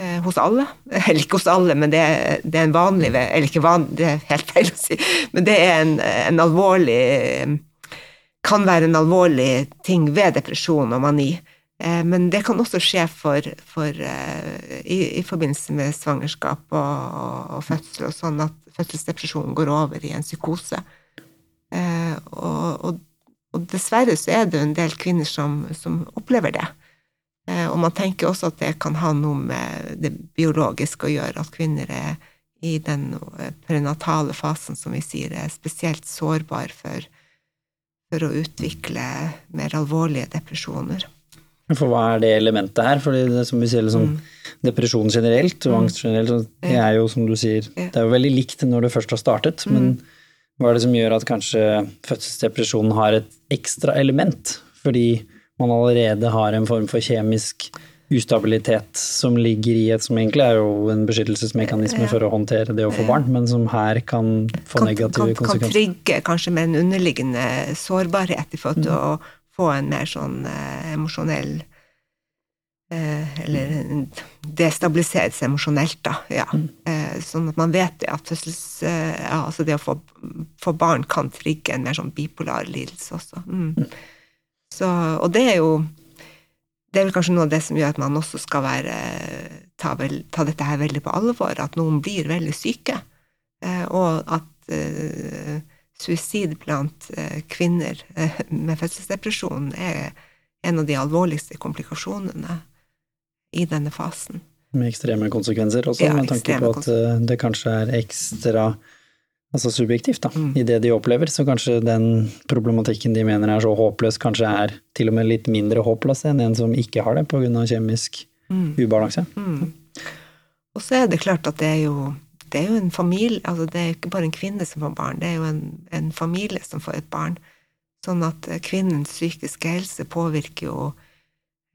Eh, hos alle. Eller ikke hos alle, men det, det, er en vanlig Eller ikke vanlig, det er helt feil å si, men det er en, en alvorlig Kan være en alvorlig ting ved depresjon og mani. Eh, men det kan også skje for, for, eh, i, i, forbindelse med svangerskap og, og, fødsel, og sånn at fødselsdepresjonen går over i en psykose. Eh, og, og, og, dessverre så er det en del kvinner som, som opplever det. Og man tenker også at det kan ha noe med det biologiske å gjøre, at kvinner er i den prenatale fasen, som vi sier, er spesielt sårbar for, for å utvikle mer alvorlige depresjoner. For hva er det elementet her? Fordi det som vi sier, liksom, mm. depresjon generelt og mm. angst generelt, det er jo som du sier, det er jo veldig likt når det først har startet, mm. men hva er det som gjør at kanskje fødselsdepresjonen har et ekstra element? Fordi man allerede har en form for kjemisk ustabilitet som ligger i et som egentlig er jo en beskyttelsesmekanisme for å håndtere det å få barn, men som her kan få kan, negative kan, konsekvenser. Kan trigge kanskje med en underliggende sårbarhet i forhold til mm. å få en mer sånn eh, emosjonell eh, Eller destabiliseres seg emosjonelt, da. Ja. Mm. Eh, sånn at man vet at fødsels... Eh, ja, altså det å få, få, barn kan trigge en mer sånn bipolar lidelse også. Mm. mm. Så, og det er jo Det er vel kanskje noe av det som gjør at man også skal være ta, vel, ta dette her veldig på alvor, at noen blir veldig syke, eh, og at suicid blant eh, kvinner eh, med fødselsdepresjon er en av de alvorligste komplikasjonene i denne fasen. Med ekstreme konsekvenser også, ja, med tanke på at eh, det kanskje er ekstra altså subjektivt da, mm. i det de opplever. Så kanskje den problematikken de mener er så håpløs, kanskje er til og med litt mindre håpløs enn en som ikke har det pga. kjemisk mm. ubalanse. Mm. Og så er det klart at det er jo det er jo en familie altså Det er jo ikke bare en kvinne som får barn, det er jo en, en familie som får et barn. Sånn at eh, kvinnens psykiske helse påvirker jo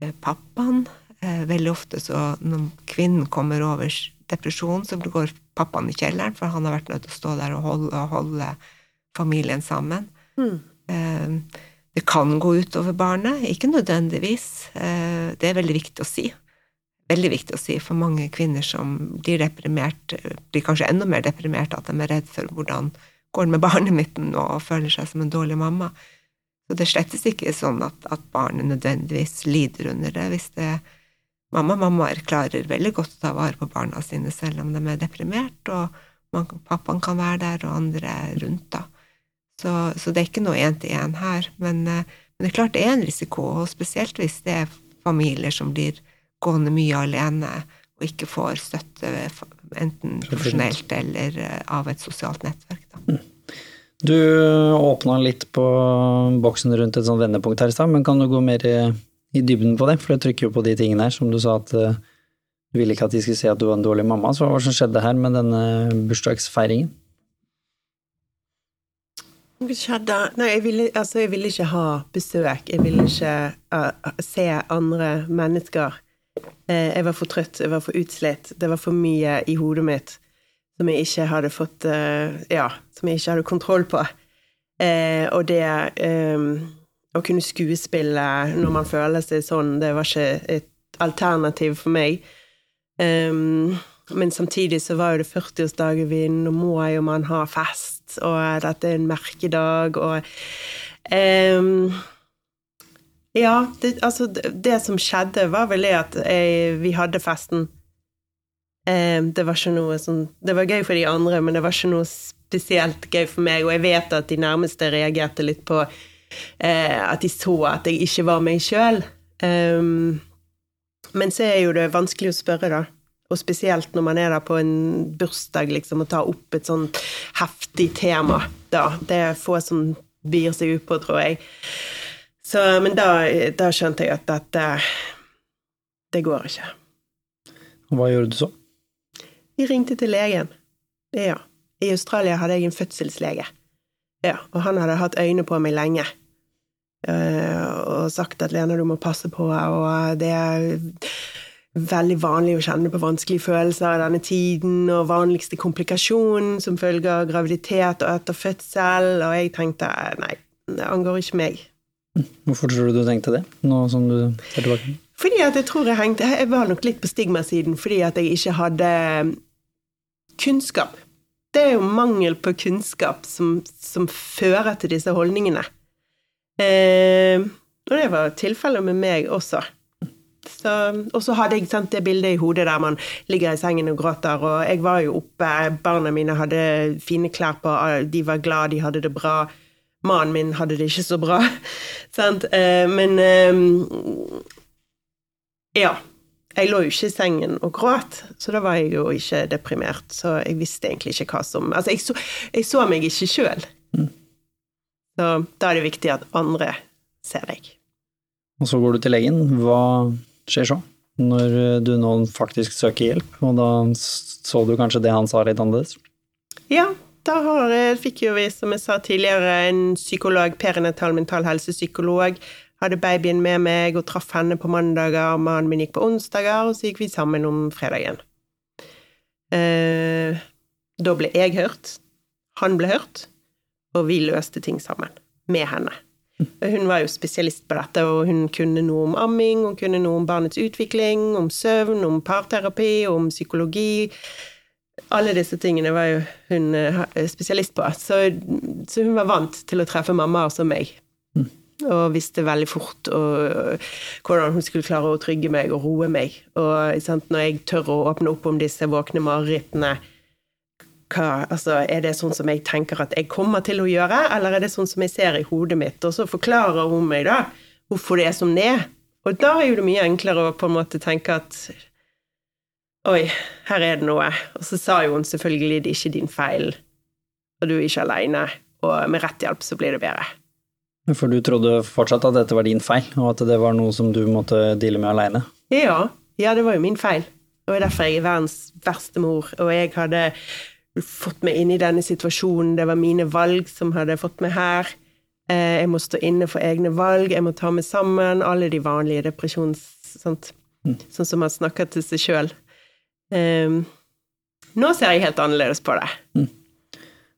eh, pappaen. Eh, veldig ofte så når kvinnen kommer over depresjon, så går pappaen i kjelleren, for han har vært nødt til å stå der og holde, holde familien sammen. Mm. Det kan gå utover barnet, ikke nødvendigvis. Det er veldig viktig å si veldig viktig å si for mange kvinner som blir deprimert, blir kanskje enda mer deprimert, at de er redd for hvordan går det med barnet mitt nå, og føler seg som en dårlig mamma. Så det slettes ikke sånn at, at barnet nødvendigvis lider under det. Hvis det Mamma mammaer klarer veldig godt å ta vare på barna sine selv om de er deprimert, og man, pappaen kan være der, og andre rundt, da. Så, så det er ikke noe én-til-én her. Men, eh, men, det er klart det er en risiko, og spesielt hvis det er familier som blir gående mye alene og ikke får støtte enten profesjonelt eller eh, av et sosialt nettverk. Da. Mm. Du åpna litt på boksen rundt et sånt vendepunkt her i stad, men kan du gå mer i, i dybden på det? For jeg trykker jo på de tingene her, som du sa at uh, du ville ikke at de skulle se at du var en dårlig mamma. Så hva var det som skjedde her med denne bursdagsfeiringen? Skjedde? Nei, jeg ville, altså, jeg ville ikke ha besøk. Jeg ville ikke uh, se andre mennesker. Uh, jeg var for trøtt, jeg var for utslitt. Det var for mye i hodet mitt som jeg ikke hadde fått uh, Ja, som jeg ikke hadde kontroll på. og det å kunne skuespille når man føler seg sånn, det var ikke et alternativ for meg. Men samtidig så var jo det 40-årsdagen min, nå må jo man ha fest, og dette er en merkedag, og Ja, det, altså Det som skjedde, var vel det at jeg, vi hadde festen. Um, det var ikke noe sånn Det var gøy for de andre, men det var ikke noe spesielt gøy for meg, og jeg vet at de nærmeste reagerte litt på uh, at de så at jeg ikke var meg sjøl. Um, men så er jo det vanskelig å spørre, da. Og spesielt når man er der på en bursdag, liksom, og tar opp et sånn heftig tema, da. Det er få som byr seg ut på, tror jeg. Så, men da, da skjønte jeg at dette Det går ikke. Og hva gjorde du så? Vi ringte til legen. Ja. I Australia hadde jeg en fødselslege. Ja, og han hadde hatt øyne på meg lenge. Eh, og sagt at 'Lena, du må passe på', og det er veldig vanlig å kjenne på vanskelige følelser i denne tiden, og vanligste komplikasjonen som følge av graviditet og etter fødsel, og jeg tenkte nei, det angår ikke meg. Hvorfor tror du du tenkte det, nå som du ser tilbake? Fordi at jeg tror jeg hengte Jeg var nok litt på stigmasiden fordi at jeg ikke hadde kunnskap. Det er jo mangel på kunnskap som, som fører til disse holdningene. Eh, og det var tilfellet med meg også. og så hadde jeg sendt det bildet i hodet der man ligger i sengen og gråter, og jeg var jo oppe, barna mine hadde fine klær på, de var glad, de hadde det bra. Mannen min hadde det ikke så bra. Sant? Eh, men eh, Ja. Jeg lå jo ikke i sengen og gråt, så da var jeg jo ikke deprimert. Så jeg visste egentlig ikke hva som Altså, jeg så, jeg så meg ikke sjøl. Mm. Så da er det viktig at andre ser deg. Og så går du til legen. Hva skjer så? Når du nå faktisk søker hjelp, og da så du kanskje det han sa litt annerledes? Ja, da har, fikk jo vi, som jeg sa tidligere, en psykolog, perinatal mental helsepsykolog. Hadde babyen med meg og traff henne på mandager, mannen min gikk på onsdager, og så gikk vi sammen om fredagen. Eh, da ble jeg hørt. Han ble hørt og vi løste ting sammen med henne. Hun var jo spesialist på dette, og hun kunne noe om amming, hun kunne noe om barnets utvikling, om søvn, om parterapi, om psykologi. Alle disse tingene var jo hun eh, spesialist på, så, så hun var vant til å treffe mammaer som meg. Og visste veldig fort og, hvordan hun skulle klare å trygge meg og roe meg. Og sant, når jeg tør å åpne opp om disse våkne marerittene, altså, er det sånn som jeg tenker at jeg kommer til å gjøre, eller er det sånn som jeg ser i hodet mitt? Og så forklarer hun meg da hvorfor det er som det er. Og da er jo det mye enklere å på en måte tenke at Oi, her er det noe. Og så sa jo hun selvfølgelig det er ikke din feil, og du er ikke aleine, og med rett hjelp så blir det bedre. For du trodde fortsatt at dette var din feil, og at det var noe som du måtte deale med aleine? Ja. Ja, det var jo min feil. Og det er derfor jeg er verdens verste mor, og jeg hadde fått meg inn i denne situasjonen. Det var mine valg som hadde fått meg her. Eh, jeg må stå inne for egne valg, jeg må ta meg sammen. Alle de vanlige depresjons... Sånt. Mm. Sånn som man snakker til seg sjøl. Um, nå ser jeg helt annerledes på det. Mm.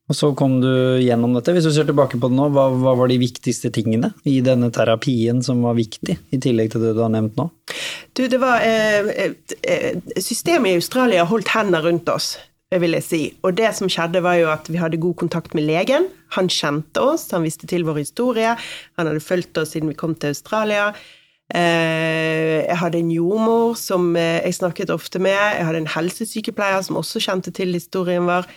Og så kom du gjennom dette. Hvis du ser tilbake på det nå, hva, hva, var de viktigste tingene i denne terapien som var viktig, i tillegg til det du har nevnt nå? Du, det var eh, eh, Systemet i Australia holdt hender rundt oss vil jeg si. Og det som skjedde, var jo at vi hadde god kontakt med legen. Han kjente oss, han visste til vår historie. Han hadde fulgt oss siden vi kom til Australia. Eh, jeg hadde en jordmor som eh, jeg snakket ofte med. Jeg hadde en helsesykepleier som også kjente til historien vår.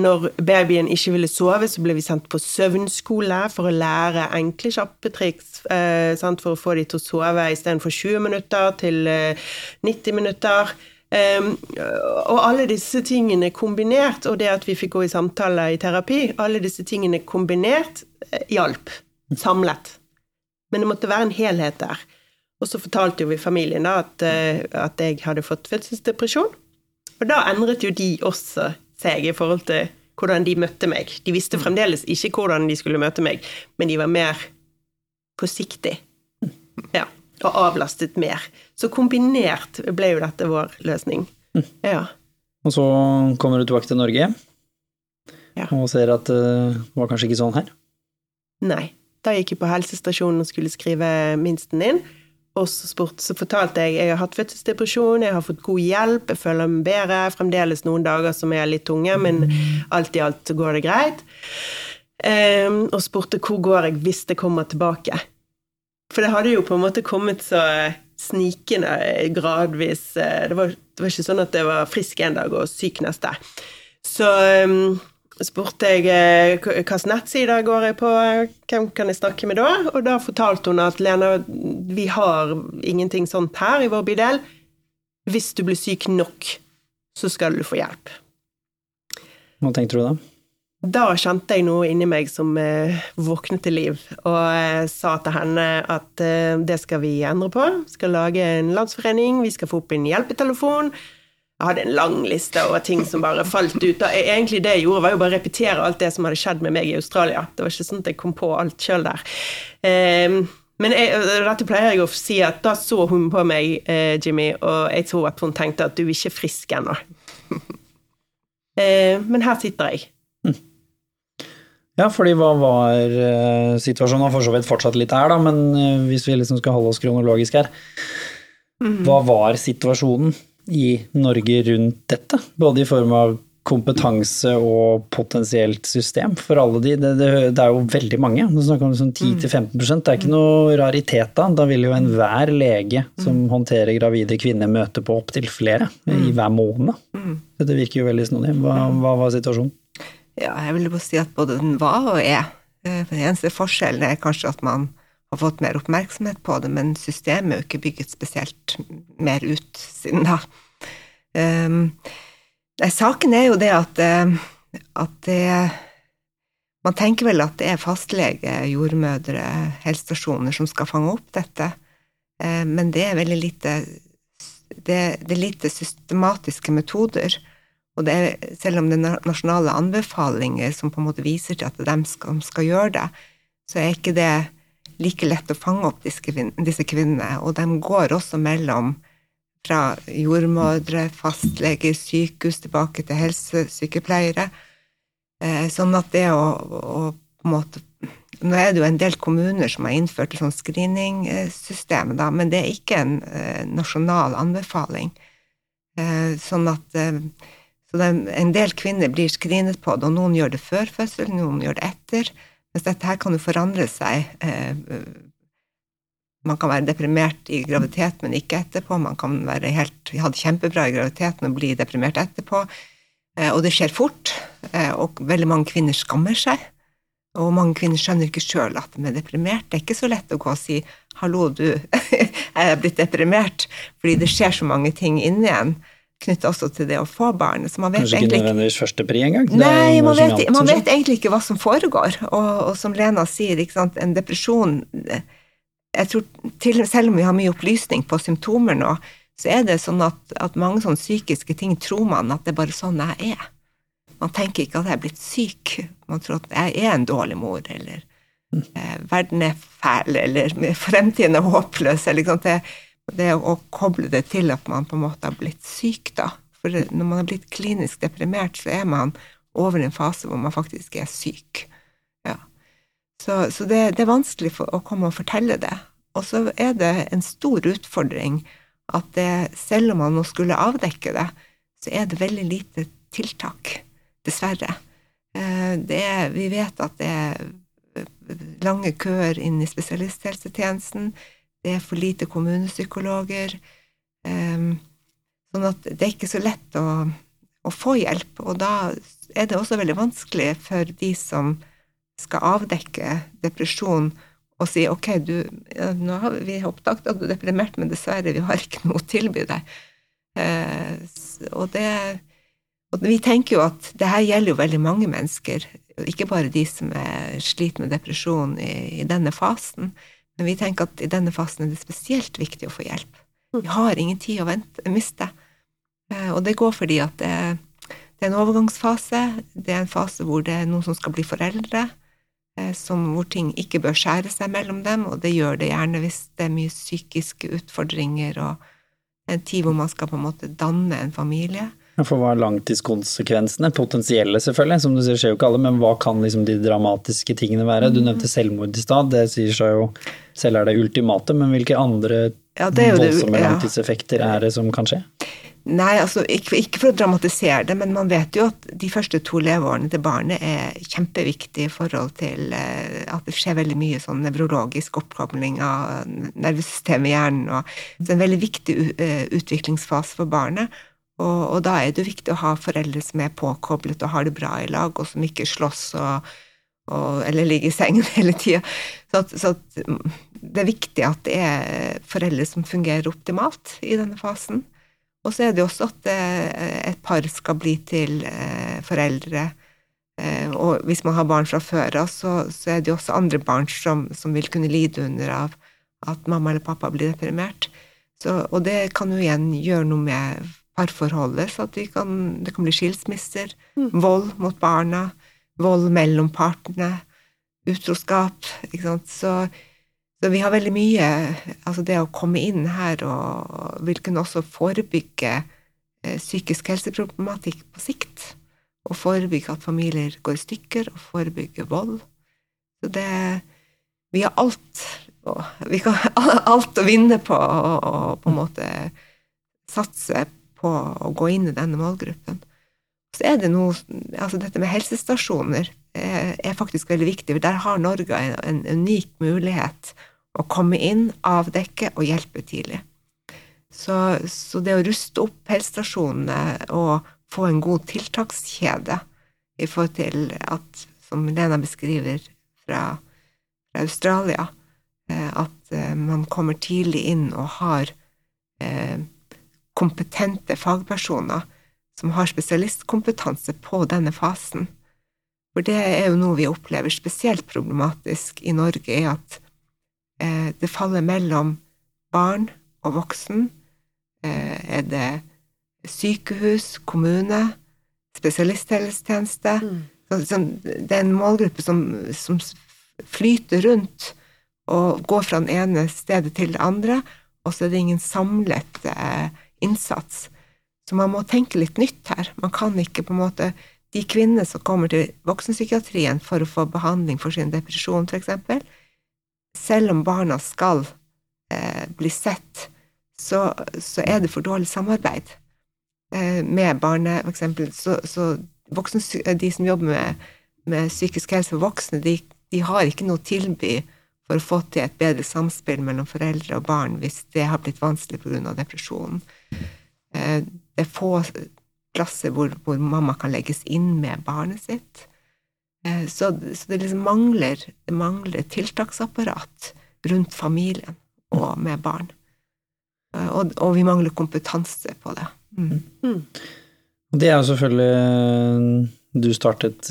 Når babyen ikke ville sove, så ble vi sendt på søvnskole for å lære enkle, kjappe triks eh, for å få dem til å sove istedenfor 20 minutter til 90 minutter. Um, og alle disse tingene kombinert, og det at vi fikk gå i samtale i terapi, alle disse tingene kombinert hjalp. Samlet. Men det måtte være en helhet der. Og så fortalte jo vi familien da at, eh, at jeg hadde fått fødselsdepresjon. Og da endret jo de også seg i forhold til hvordan de møtte meg. De visste fremdeles ikke hvordan de skulle møte meg, men de var mer forsiktige. Ja og avlastet mer. Så kombinert ble jo dette vår løsning. Ja. Og så kommer du tilbake til Norge Ja. og ser at eh, det var kanskje ikke sånn her. Nei. Da gikk jeg på helsestasjonen og skulle skrive minsten inn. Og så, spurt, så fortalte jeg jeg har hatt fødselsdepresjon, jeg har fått god hjelp, jeg føler meg bedre. Fremdeles noen dager som er litt tunge, men alt i alt så går det greit. Um, og spurte hvor går jeg hvis det kommer tilbake. For det hadde jo på en måte kommet så snikende gradvis. eh, Det var, det var ikke sånn at jeg var frisk en dag og syk neste. Så um, spurte jeg hvilken nettside går jeg på, hvem kan jeg snakke med da? Og da fortalte hun at Lena, vi har ingenting sånt her i vår bydel. Hvis du blir syk nok, så skal du få hjelp. Hva tenkte du da? Da kjente jeg noe inni meg som eh, våknet til liv, og eh, sa til henne at eh, det skal vi endre på. Vi skal lage en landsforening, vi skal få opp en hjelpetelefon. Jeg hadde en lang liste over ting som bare falt ut. Og egentlig det jeg gjorde, var jo bare å repetere alt det som hadde skjedd med meg i Australia. Det var ikke sånn at jeg kom på alt sjøl der. Eh, men jeg, dette pleier jeg å si at da så hun på meg, eh, Jimmy, og jeg tror at hun tenkte at du er ikke frisk ennå. eh, men her sitter jeg. Ja, fordi hva var eh, situasjonen? Har for så vidt fortsatt litt her, da, men eh, hvis vi liksom skal holde oss kronologisk her. Hva var situasjonen i Norge rundt dette? Både i form av kompetanse og potensielt system for alle de. Det, det, det er jo veldig mange. Nå snakker om sånn 10-15% Det er ikke noe raritet da. Da vil jo enhver lege som håndterer gravide kvinner møte på opptil flere i hver måned. Dette virker jo veldig snodig. Hva, hva var situasjonen? Ja, jeg vil bare si at både den var og er. for Den eneste forskjellen er kanskje at man har fått mer oppmerksomhet på det, men systemet er jo ikke bygget spesielt mer ut siden da. Um, nei, saken er jo det at, eh, at det Man tenker vel at det er fastlege, jordmødre, helsestasjoner som skal fange opp dette, um, men det er veldig lite det, det er lite systematiske metoder. Og det er, selv om det er nasjonale anbefalinger som på en måte viser til at det er dem som skal gjøre det, så er ikke det like lett å fange opp disse, kvinnene. Og de går også mellom fra jordmødre, fastleger, sykehus, tilbake til helsesykepleiere. Eh, sånn at det å, å på en måte Nå er det jo en del kommuner som har innført et sånt screeningsystem, da, men det er ikke en eh, nasjonal anbefaling. Eh, sånn at så det, en del kvinner blir screenet på det, og noen gjør det før fødsel, noen gjør det etter. Mens dette her kan jo forandre seg. Eh, man kan være deprimert i graviditet, men ikke etterpå. Man kan være helt, ha det kjempebra i graviditeten og bli deprimert etterpå. Eh, og det skjer fort, eh, og veldig mange kvinner skammer seg. Og mange kvinner skjønner ikke sjøl at de er deprimert. Det er ikke så lett å gå og si 'hallo, du, jeg er blitt deprimert', fordi det skjer så mange ting inni en knyttet også til det å få barn. Så man vet Kanskje egentlig ikke nødvendigvis førstepri engang? Nei, man vet, man vet egentlig ikke hva som foregår. Og, og som Lena sier, sant, en depresjon jeg tror til, Selv om vi har mye opplysning på symptomer nå, så er det sånn at, at mange sånne psykiske ting tror man at det er bare sånn jeg er. Man tenker ikke at jeg er blitt syk. Man tror at jeg er en dårlig mor, eller eh, verden er fæl, eller fremtiden er håpløs. Eller, sant? Det, det å koble det til at man på en måte har blitt syk, da. For når man har blitt klinisk deprimert, så er man over en fase hvor man faktisk er syk. Ja. Så, så det, det er vanskelig for, å komme og fortelle det. Og så er det en stor utfordring at det, selv om man nå skulle avdekke det, så er det veldig lite tiltak, dessverre. Eh, er, vi vet at det er lange køer inn i spesialisthelsetjenesten, det er for lite kommunepsykologer. eh, Sånn at det er ikke så lett å, å få hjelp, og da er det også veldig vanskelig for de som skal avdekke depresjon, og si ok, du, nå har vi oppdaget at du er deprimert, men dessverre, vi har ikke noe å tilby deg. Eh, og det og vi tenker jo at det her gjelder jo veldig mange mennesker, ikke bare de som er sliter med depresjon i, i denne fasen, men vi tenker at i denne fasen er det spesielt viktig å få hjelp. Vi har ingen tid å vente, miste. Eh, Og det går fordi at det, det er en overgangsfase, det er en fase hvor det er noen som skal bli foreldre, eh, som, hvor ting ikke bør skjære seg mellom dem, og det gjør det gjerne hvis det er mye psykiske utfordringer og en tid hvor man skal på en måte danne en familie. For hva er langtidskonsekvensene? Potensielle, selvfølgelig, som du sier skjer jo ikke alle, men hva kan liksom de dramatiske tingene være? Du nevnte selvmord i stad, det sier seg jo selv er det ultimate, men hvilke andre Ja, det voldsomme ja. langtidseffekter er det som kan skje? Nei, altså ikke, ikke for å dramatisere det, men man vet jo at de første to leveårene til barnet er kjempeviktige i forhold til eh, at det skjer veldig mye sånn nevrologisk oppkobling av nervesystemet i hjernen. og Det er en veldig viktig eh, utviklingsfase for barnet. Og, og da er det viktig å ha foreldre som er påkoblet og har det bra i lag, og som ikke slåss og, og, eller ligger i sengen hele tida. Så, så mm, det er viktig at det er foreldre som fungerer optimalt i denne fasen. Og så er det også at eh, et par skal bli til eh, foreldre. Eh, og hvis man har barn fra før av, så, så er det jo også andre barn som, som vil kunne lide under av at mamma eller pappa blir deprimert. Så, og det kan jo igjen gjøre noe med parforholdet, så de kan, det kan bli skilsmisser, vold mot barna, vold mellom partene, utroskap, ikke sant. Så, så vi har veldig mye Altså det å komme inn her og vil kunne også forebygge eh, psykisk helseproblematikk på sikt. Og forebygge at familier går i stykker, og forebygge vold. Så det Vi har alt og Vi kan alt å vinne på å på en måte satse på å gå inn i denne målgruppen. Så er det noe Altså dette med helsestasjoner er, er faktisk veldig viktig. for Der har Norge en, en unik mulighet å komme inn, avdekke og hjelpe tidlig. Så, så det å ruste opp helsestasjonene og få en god tiltakskjede i forhold til at, som Lena beskriver fra, fra Australia, eh, at eh, man kommer tidlig inn og har eh, kompetente fagpersoner som har spesialistkompetanse på denne fasen. For det er jo noe vi opplever spesielt problematisk i Norge, er at eh, det faller mellom barn og voksen. Eh, er det sykehus, kommune, spesialisthelsetjeneste? Så, så det er en målgruppe som, som flyter rundt og går fra det ene stedet til det andre, og så er det ingen samlet eh, innsats. Så man må tenke litt nytt her. Man kan ikke på en måte De kvinnene som kommer til voksenpsykiatrien for å få behandling for sin depresjon, f.eks., selv om barna skal eh, bli sett, så, så er det for dårlig samarbeid eh, med barnet, f.eks. Så, så voksne, de som jobber med, med psykisk helse for voksne, de, de har ikke noe å tilby for å få til et bedre samspill mellom foreldre og barn hvis det har blitt vanskelig pga. depresjon. Eh, Det er få plasser hvor, hvor mamma kan legges inn med barnet sitt. Eh, Så, så det liksom mangler, det mangler tiltaksapparat rundt familien og med barn. Eh, Og, og vi mangler kompetanse på det. Mm. Det er jo selvfølgelig du startet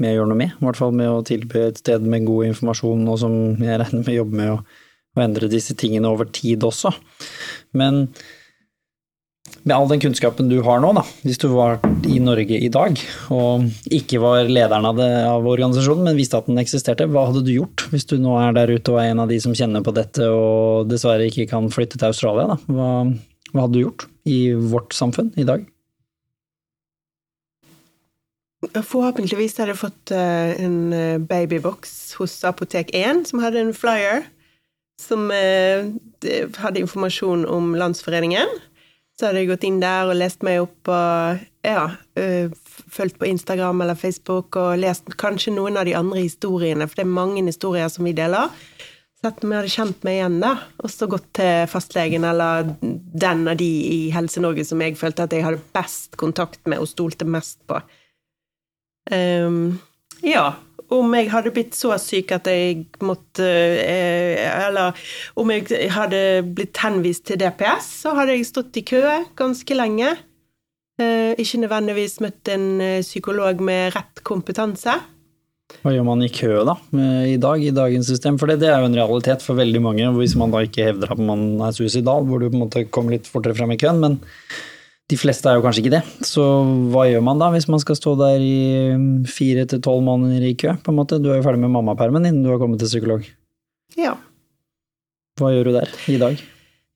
med å gjøre noe med, i hvert fall med å tilby et sted med god informasjon, og som jeg regner med jobber med å, å endre disse tingene over tid også. Men med all den kunnskapen du har nå, da, hvis du var i Norge i dag og ikke var lederen av, det, av organisasjonen, men visste at den eksisterte, hva hadde du gjort hvis du nå er der ute og er en av de som kjenner på dette og dessverre ikke kan flytte til Australia? Da? Hva, hva hadde du gjort i vårt samfunn i dag? Forhåpentligvis hadde jeg fått eh, en eh, babyboks hos Apotek 1, som hadde en flyer som eh, hadde informasjon om Landsforeningen. Så hadde jeg gått inn der og lest meg opp og ja, eh, fulgt på Instagram eller Facebook og lest kanskje noen av de andre historiene, for det er mange historier som vi deler. Sett om jeg hadde kjent meg igjen, da, og så gått til fastlegen eller den av de i Helse-Norge som jeg følte at jeg hadde best kontakt med og stolte mest på. Um, ja, om jeg hadde blitt så syk at jeg måtte eh, Eller om jeg hadde blitt henvist til DPS, så hadde jeg stått i kø ganske lenge. Eh, ikke nødvendigvis møtt en eh, psykolog med rett kompetanse. Hva gjør man i kø da, i dag, i dagens system? For det, det er jo en realitet for veldig mange, hvis man da ikke hevder at man er suicidal, hvor du på en måte kommer litt fortere frem i køen. Men de fleste er jo kanskje ikke det. Så hva gjør man da, hvis man skal stå der i mm, fire til tolv måneder i kø? på en måte? Du er jo ferdig med mammapermen innen du har kommet til psykolog. Ja. Hva gjør du der i dag?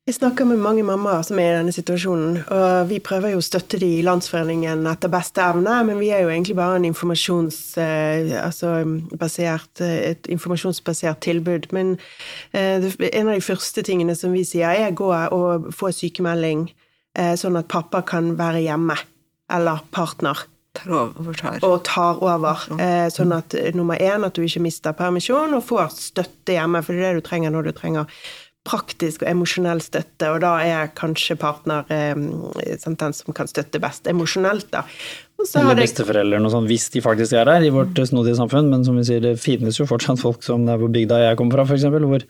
Jeg snakker med mange mammaer som er i denne situasjonen, og vi prøver jo å støtte de i Landsforeningen etter beste evne, men vi er jo egentlig bare en informasjons, eh, altså basert, eh, et informasjonsbasert tilbud. Men eh, en av de første tingene som vi sier, er gå og få sykemelding, sånn at pappa kan være hjemme, eller partner. Tar over, Og tar over. Sånn at nummer én, at du ikke mister permisjon, og får støtte hjemme, for det er det du trenger når du trenger praktisk og emosjonell støtte, og da er kanskje partner eh, den som kan støtte best emosjonelt, da. Eller besteforeldre noe sånt, hvis de faktisk er der i vårt snodige samfunn, men som vi sier, det finnes jo fortsatt folk som der på bygda jeg kommer fra, f.eks., hvor,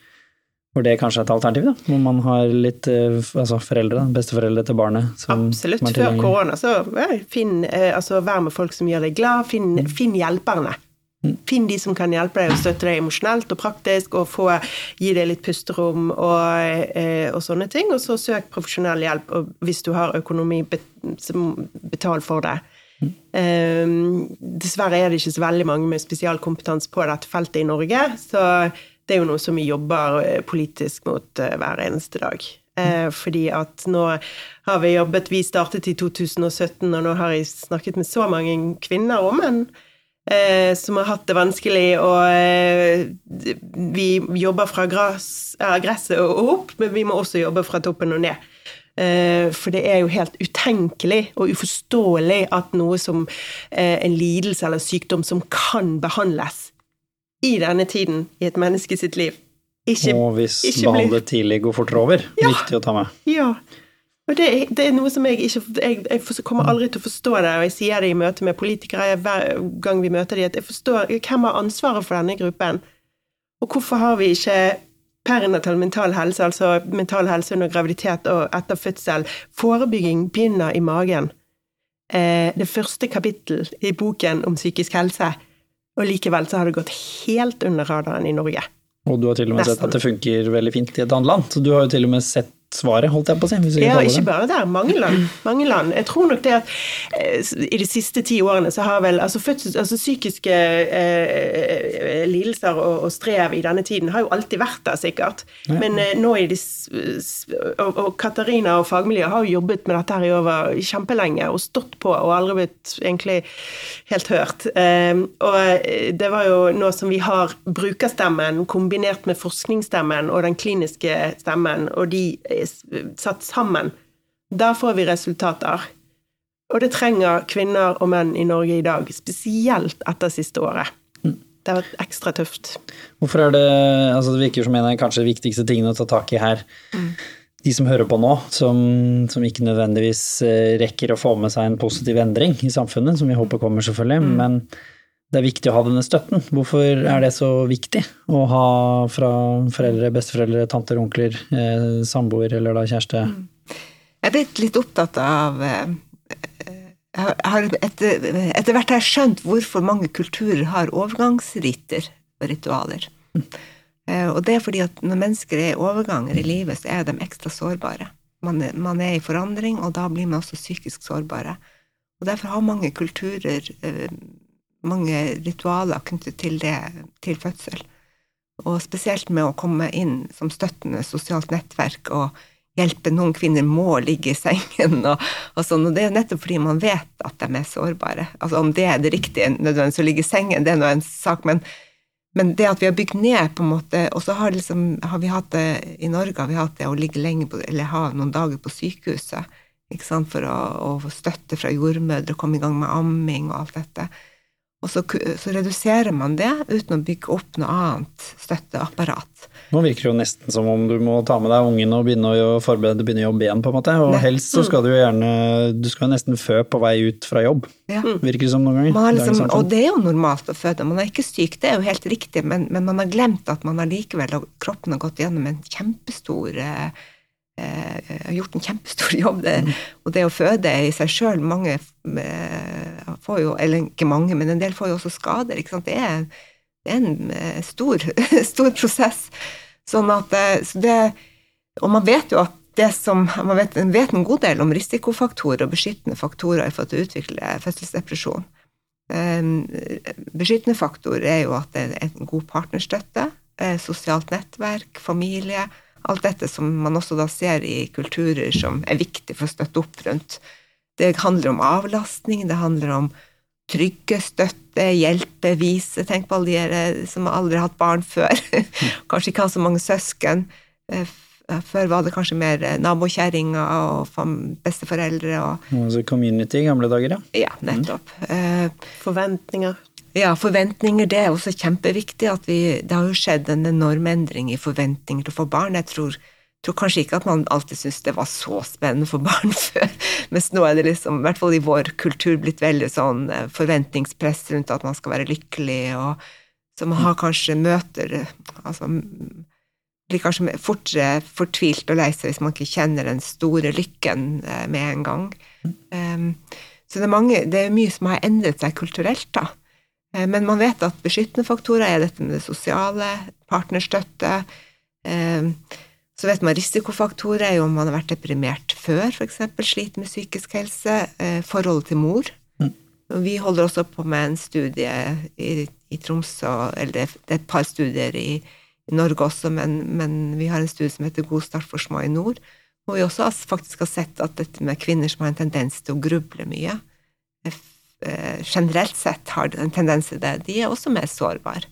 hvor det kanskje er et alternativ, da. Hvor man har litt eh, altså foreldre, besteforeldre til barnet. Som Absolutt. Før korona, så finn, eh, altså, vær med folk som gjør deg glad. Finn, finn hjelperne. Finn de som kan hjelpe deg og støtte deg emosjonelt og praktisk, og få, gi deg litt pusterom og, eh, og, sånne ting. Og så søk profesjonell hjelp og hvis du har økonomi, betal for det. Mm. Um, dessverre er det ikke så veldig mange med spesialkompetanse på dette feltet i Norge, så det er jo noe som vi jobber eh, politisk mot uh, hver eneste dag. Uh, fordi at nå har vi jobbet Vi startet i 2017, og nå har jeg snakket med så mange kvinner og menn eh, som har hatt det vanskelig, og eh, vi jobber fra gresset og opp, men vi må også jobbe fra toppen og ned. Eh, for det er jo helt utenkelig og uforståelig at noe som eh, en lidelse eller sykdom som kan behandles i denne tiden i et menneske sitt liv ikke, Og hvis behandlet tidlig går fortere over. Ja, Viktig å ta med. Ja. Og det, det, er noe som jeg ikke jeg, jeg, kommer aldri til å forstå det, og jeg sier det i møte med politikere hver gang vi møter dem, at jeg forstår hvem har ansvaret for denne gruppen, og hvorfor har vi ikke perinatal mental helse, altså mental helse under graviditet og etter fødsel. Forebygging begynner i magen. Eh, det første kapittel i boken om psykisk helse, og likevel så har det gått helt under radaren i Norge. Og du har til og med Nesten. sett at det funker veldig fint i et annet land. Så du har jo til og med sett svaret, holdt jeg på å si. ja, ikke bare der. Mange land. Mange land. Jeg tror nok det at eh, i de siste ti årene så har vel altså, fødsels, altså psykiske eh, eh, lidelser og, og, strev i denne tiden har jo alltid vært der, sikkert. Ja. Men eh, nå i de og, og, Katarina og fagmiljøet har jo jobbet med dette her i over kjempelenge og stått på og aldri blitt egentlig helt hørt. Eh, og det var jo nå som vi har brukerstemmen kombinert med forskningsstemmen og den kliniske stemmen, og de satt sammen. Da får vi resultater. Og det trenger kvinner og menn i Norge i dag, spesielt etter siste året. Det har vært ekstra tøft. Hvorfor er det altså Det virker som en av de kanskje viktigste tingene å ta tak i her. Mm. De som hører på nå, som, som, ikke nødvendigvis eh, rekker å få med seg en positiv endring i samfunnet, som vi håper kommer, selvfølgelig, mm. men det er viktig å ha denne støtten. Hvorfor er det så viktig å ha fra foreldre, besteforeldre, tanter, onkler, eh, samboer eller da kjæreste? Mm. Jeg er blitt litt opptatt av eh, Jeg har etter, etter hvert har jeg skjønt hvorfor mange kulturer har overgangsriter og ritualer. Mm. Eh, og det er fordi at når mennesker er i overganger i livet, så er de ekstra sårbare. Man man er i forandring, og da blir man også psykisk sårbare. Og derfor har mange kulturer eh, mange ritualer knyttet til det, til fødsel. Og spesielt med å komme inn som støttende sosialt nettverk og hjelpe noen kvinner må ligge i sengen og, og sånn. Og det er nettopp fordi man vet at de er sårbare. Altså om det er det riktige nødvendigvis å ligge i sengen, det er nå en sak, men, men, det at vi har bygd ned, på en måte Og så har, liksom, har vi hatt det i Norge har vi hatt det å ligge lenge på, eller ha noen dager på sykehuset for å, å få støtte fra jordmødre, komme i gang med amming og alt dette. Og så, så reduserer man det uten å bygge opp noe annet støtteapparat. Nå virker det jo nesten som om du må ta med deg ungen og begynne å forberede begynne å jobbe igjen, på en måte. Og helst så skal du jo gjerne Du skal jo nesten fø på vei ut fra jobb, Ja. virker det som noen ganger. Liksom, og det er jo normalt å føde, man er ikke syk, det er jo helt riktig, men, men man har glemt at man allikevel, og kroppen har gått gjennom en kjempestor eh, har gjort en kjempestor jobb. Det, Og det å føde i seg sjøl Mange eh, får jo, eller ikke mange, men en del får jo også skader. Det er, det er en eh, stor, stor prosess. Sånn at eh, så det, Og man vet jo at det som, man vet, man vet en god del om risikofaktorer og beskyttende faktorer for å utvikle fødselsdepresjon. Eh, Beskyttende faktor er jo at det er en god partnerstøtte, eh, sosialt nettverk, familie, alt dette som man også da ser i kulturer som er viktig for å støtte opp rundt. Det handler om avlastning, det handler om trygge, støtte, hjelpe, vise. Tenk på alle de eh, som aldri har hatt barn før. Kanskje ikke har så mange søsken. Eh, Før var det kanskje mer eh, nabokjerringer og besteforeldre og Altså community i gamle dager, ja. Ja, nettopp. Mm. Forventninger. Ja, forventninger, det er også kjempeviktig. vi, Det har jo skjedd en enorm endring i forventninger til å få barn. Jeg tror, tror kanskje ikke at man alltid syntes det var så spennende for barn før, mens nå er det liksom, i hvert fall i vår kultur, blitt veldig sånn eh, forventningspress rundt at man skal være lykkelig, og så man har kanskje møter altså, blir kanskje fortere fortvilt og lei seg hvis man ikke kjenner den store lykken eh, med en gang. Um, så det er, mange, det er mye som har endret seg kulturelt, da. Eh, Men man vet at beskyttende faktorer er dette med det sosiale, partnerstøtte. eh, Så vet man risikofaktorer er jo om man har vært deprimert før, f.eks. sliter med psykisk helse. eh, Forholdet til mor. Og Vi holder også på med en studie i, i Tromsø, eller det, det er et par studier i, i Norge også, men, men vi har en studie som heter God start for små i nord, hvor vi også faktisk har sett at dette med kvinner som har en tendens til å gruble mye, generelt sett har en tendens til det, de er også mer sårbare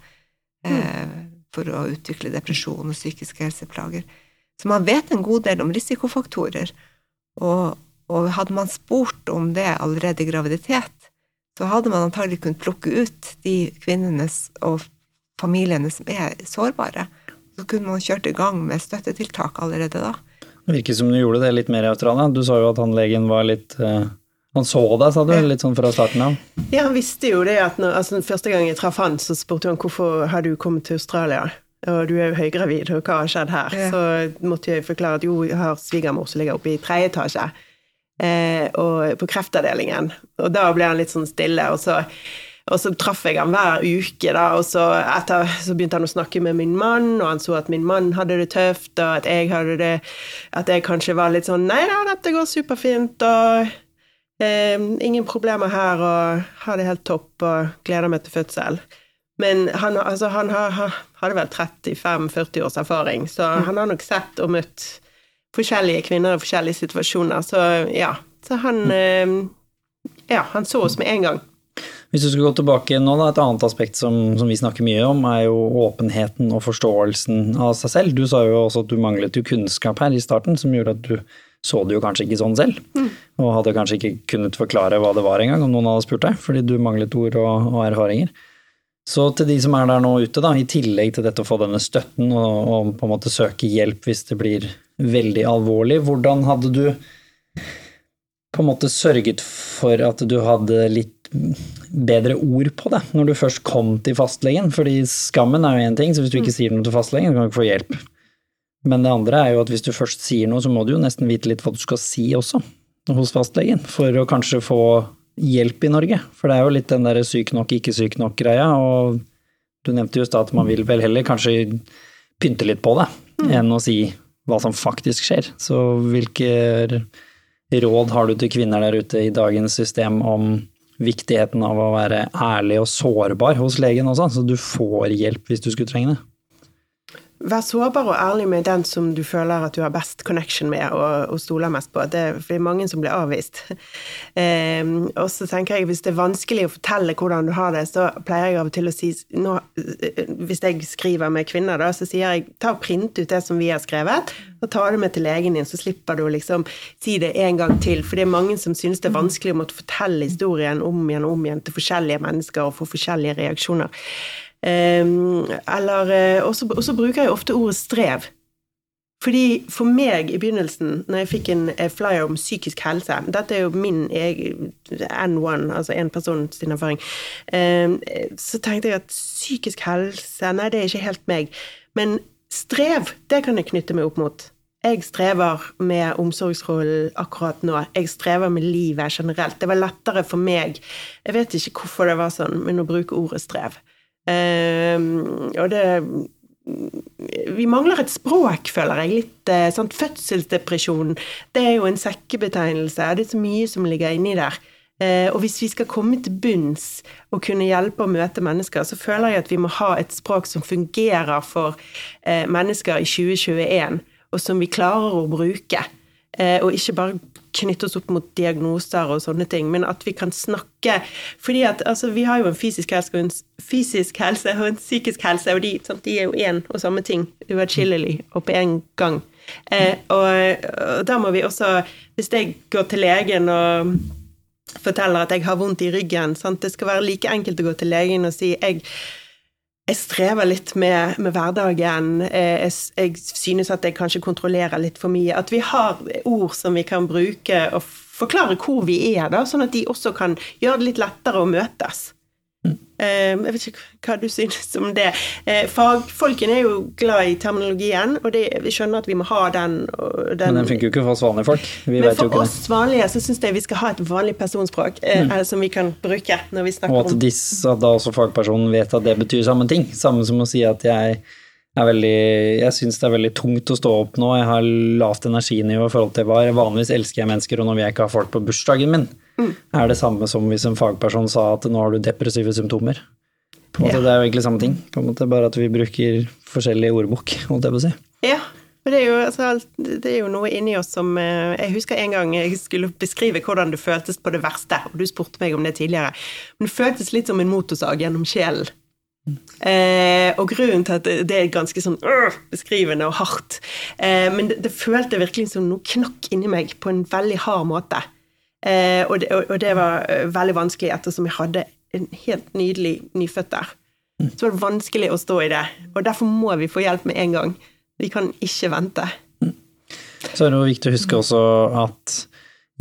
eh, for å utvikle depresjon og psykiske helseplager. Så man vet en god del om risikofaktorer, og, og hadde man spurt om det allerede i graviditet, så hadde man antagelig kunnet plukke ut de kvinnene og familiene som er sårbare. Så kunne man kjørt i gang med støttetiltak allerede da. Det virker som du gjorde det litt mer i Australia. Du sa jo at han legen var litt eh, Han så deg, sa du, litt sånn fra starten av. Ja, han visste jo det at når, altså, Første gang jeg traff han, så spurte han hvorfor har du kommet til Australia. Og du er jo høygravid, og hva har skjedd her? Ja. Så måtte jeg forklare at jo, jeg har svigermor som ligger oppe i tredje etasje, eh, og på kreftavdelingen. Og da ble han litt sånn stille, og så, og så traff jeg han hver uke, da, og så, etter, så begynte han å snakke med min mann, og han så at min mann hadde det tøft, og at jeg hadde det At jeg kanskje var litt sånn Nei da, dette går superfint, og Eh, ingen problemer her, og har det helt topp og gleder meg til fødsel. Men han, altså, han har, har, hadde vel 35-40 års erfaring, så han har nok sett og møtt forskjellige kvinner i forskjellige situasjoner, så ja. Så han eh, Ja, han så oss med en gang. Hvis du skulle gå tilbake nå, da, et annet aspekt som, som vi snakker mye om, er jo åpenheten og forståelsen av seg selv. Du sa jo også at du manglet jo kunnskap her i starten, som gjorde at du så det jo kanskje ikke sånn selv. Og hadde kanskje ikke kunnet forklare hva det var engang, om noen hadde spurt deg, fordi du manglet ord og, og erfaringer. Så til de som er der nå ute, da, i tillegg til dette å få denne støtten og, og på en måte søke hjelp hvis det blir veldig alvorlig, hvordan hadde du på en måte sørget for at du hadde litt bedre ord på det når du først kom til fastlegen? Fordi skammen er jo én ting, så hvis du ikke sier noe til fastlegen, så kan du ikke få hjelp. Men det andre er jo at hvis du først sier noe, så må du jo nesten vite litt hva du skal si også, hos fastlegen, for å kanskje få hjelp i Norge. For det er jo litt den derre syk nok, ikke syk nok-greia, og du nevnte just at man vil vel heller kanskje pynte litt på det, enn å si hva som faktisk skjer. Så hvilke råd har du til kvinner der ute i dagens system om viktigheten av å være ærlig og sårbar hos legen også, så du får hjelp hvis du skulle trenge det? Vær sårbar og ærlig med den som du føler at du har best connection med og, og stoler mest på. Det, det er mange som blir avvist. Um, og så tenker jeg hvis det er vanskelig å fortelle hvordan du har det, så pleier jeg av og til å si nå, Hvis jeg skriver med kvinner, da, så sier jeg ta og print ut det som vi har skrevet, og ta det med til legen din, så slipper du å liksom si det en gang til. For det er mange som synes det er vanskelig å måtte fortelle historien om igjen og om igjen til forskjellige mennesker og få forskjellige reaksjoner. Ehm, eller eh, Og så bruker jeg ofte ordet strev. Fordi For meg i begynnelsen, når jeg fikk en flyer om psykisk helse Dette er jo min N1, altså én person sin erfaring. Ehm, så tenkte jeg at psykisk helse Nei, det er ikke helt meg. Men strev, det kan jeg knytte meg opp mot. Jeg strever med omsorgsrollen akkurat nå. Jeg strever med livet generelt. Det var lettere for meg, jeg vet ikke hvorfor det var sånn, men å bruke ordet strev. Uh, og det Vi mangler et språk, føler jeg. Litt sånn Fødselsdepresjon, det er jo en sekkebetegnelse. Det er så mye som ligger inni der. Uh, og hvis vi skal komme til bunns og kunne hjelpe å møte mennesker, så føler jeg at vi må ha et språk som fungerer for eh, mennesker i 2021, og som vi klarer å bruke. Og ikke bare knytte oss opp mot diagnoser og sånne ting, men at vi kan snakke fordi at altså, vi har jo en fysisk helse og en fysisk helse og en psykisk helse, og de, sant, de er jo én og samme ting uatskillelig og på en gang. Eh, og, og, da må vi også Hvis jeg går til legen og forteller at jeg har vondt i ryggen sant? Det skal være like enkelt å gå til legen og si jeg jeg strever litt med, med hverdagen. Eh, jeg, jeg, synes at jeg kanskje kontrollerer litt for mye. At vi har ord som vi kan bruke og forklare hvor vi er, da, sånn at de også kan gjøre det litt lettere å møtes. Ehm, jeg vet ikke hva du synes om det. Eh, fagfolkene er jo glad i terminologien, og det, vi skjønner at vi må ha den. den Men den funker jo ikke for oss vanlige folk. Vi men for oss vanlige så syns jeg vi skal ha et vanlig personspråk eh, mm. som vi kan bruke når vi snakker om Og at disse, da også fagpersonen vet at det betyr samme ting. Samme som å si at jeg er veldig Jeg syns det er veldig tungt å stå opp nå. Jeg har lavt energinivå i forhold til hva Vanligvis elsker jeg mennesker, og nå vil jeg ikke ha folk på bursdagen min mm. er det samme som hvis en fagperson sa at nå har du depressive symptomer. På en ja. Det er jo egentlig samme ting, måte, bare at vi bruker forskjellig ordbok, holdt jeg på å si. Ja, men det er, jo, altså, det er jo noe inni oss som eh, Jeg husker en gang jeg skulle beskrive hvordan det føltes på det verste, og du spurte meg om det tidligere. Men det føltes litt som en motorsag gjennom sjelen. Eh, og grunnen til at det er ganske sånn øh, beskrivende og hardt eh, Men det, det følte virkelig som noe knakk inni meg på en veldig hard måte. Eh, og, det, og, det, var eh, veldig vanskelig ettersom jeg hadde en helt nydelig nyfødt der. Mm. Så var det vanskelig å stå i det. Og derfor må vi få hjelp med en gang. Vi kan ikke vente. Mm. Så er det viktig å huske også at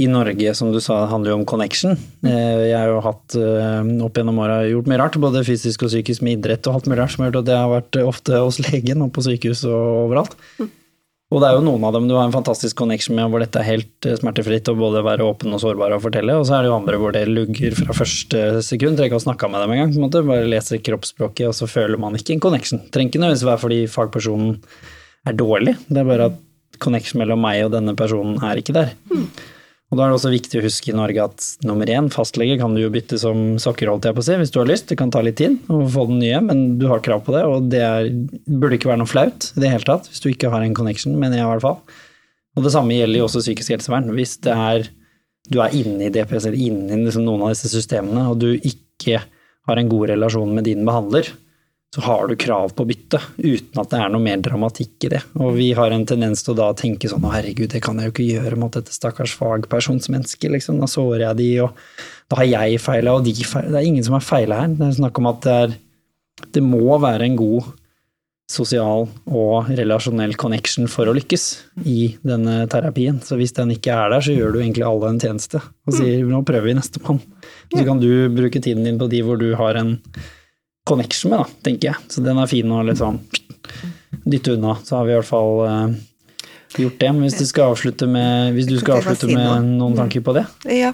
i Norge, som du sa, handler jo om connection. Eh, jeg har jo hatt opp gjennom åra gjort mye rart, både fysisk og psykisk med idrett og alt mulig rart som har gjort at jeg har vært ofte hos legen og på sykehus og overalt. Og det er jo noen av dem du har en fantastisk connection med, hvor dette er helt eh, smertefritt å både være åpen og sårbar og fortelle, og så er det jo andre hvor det lugger fra første sekund. Trenger ikke å snakke med dem engang, en bare leser kroppsspråket, og så føler man ikke en connection. Trenger ikke nødvendigvis være fordi fagpersonen er dårlig, det er bare at connection mellom meg og denne personen er ikke der. Mm. Og da er det også viktig å huske i Norge at nummer én, fastlege kan du jo bytte som sokker, holdt jeg på å si, hvis du har lyst. Det kan ta litt tid å få den nye, men du har krav på det, og det er, burde ikke være noe flaut i det hele tatt, hvis du ikke har en connection, mener jeg i hvert fall. Og det samme gjelder jo også psykisk helsevern. Hvis er, du er inne i DPS eller inne i liksom noen av disse systemene, og du ikke har en god relasjon med din behandler, så har du krav på bytte, uten at det er noe mer dramatikk i det. Og vi har en tendens til å da tenke sånn å herregud, det kan jeg jo ikke gjøre mot dette stakkars fagpersonsmennesket, liksom. Da sårer jeg de, og da har jeg feila, og de feila. Det er ingen som har feila her. Det er snakk om at det er Det må være en god sosial og relasjonell connection for å lykkes i denne terapien. Så hvis den ikke er der, så gjør du egentlig alle en tjeneste og sier nå prøver vi nestemann. Så kan du bruke tiden din på de hvor du har en connection med, da, tenker jeg. Så den er fin å liksom dytte unna. Så har vi i hvert fall uh, gjort det. Men hvis du skal avslutte med, hvis du skal avslutte med noen tanker på det? Ja.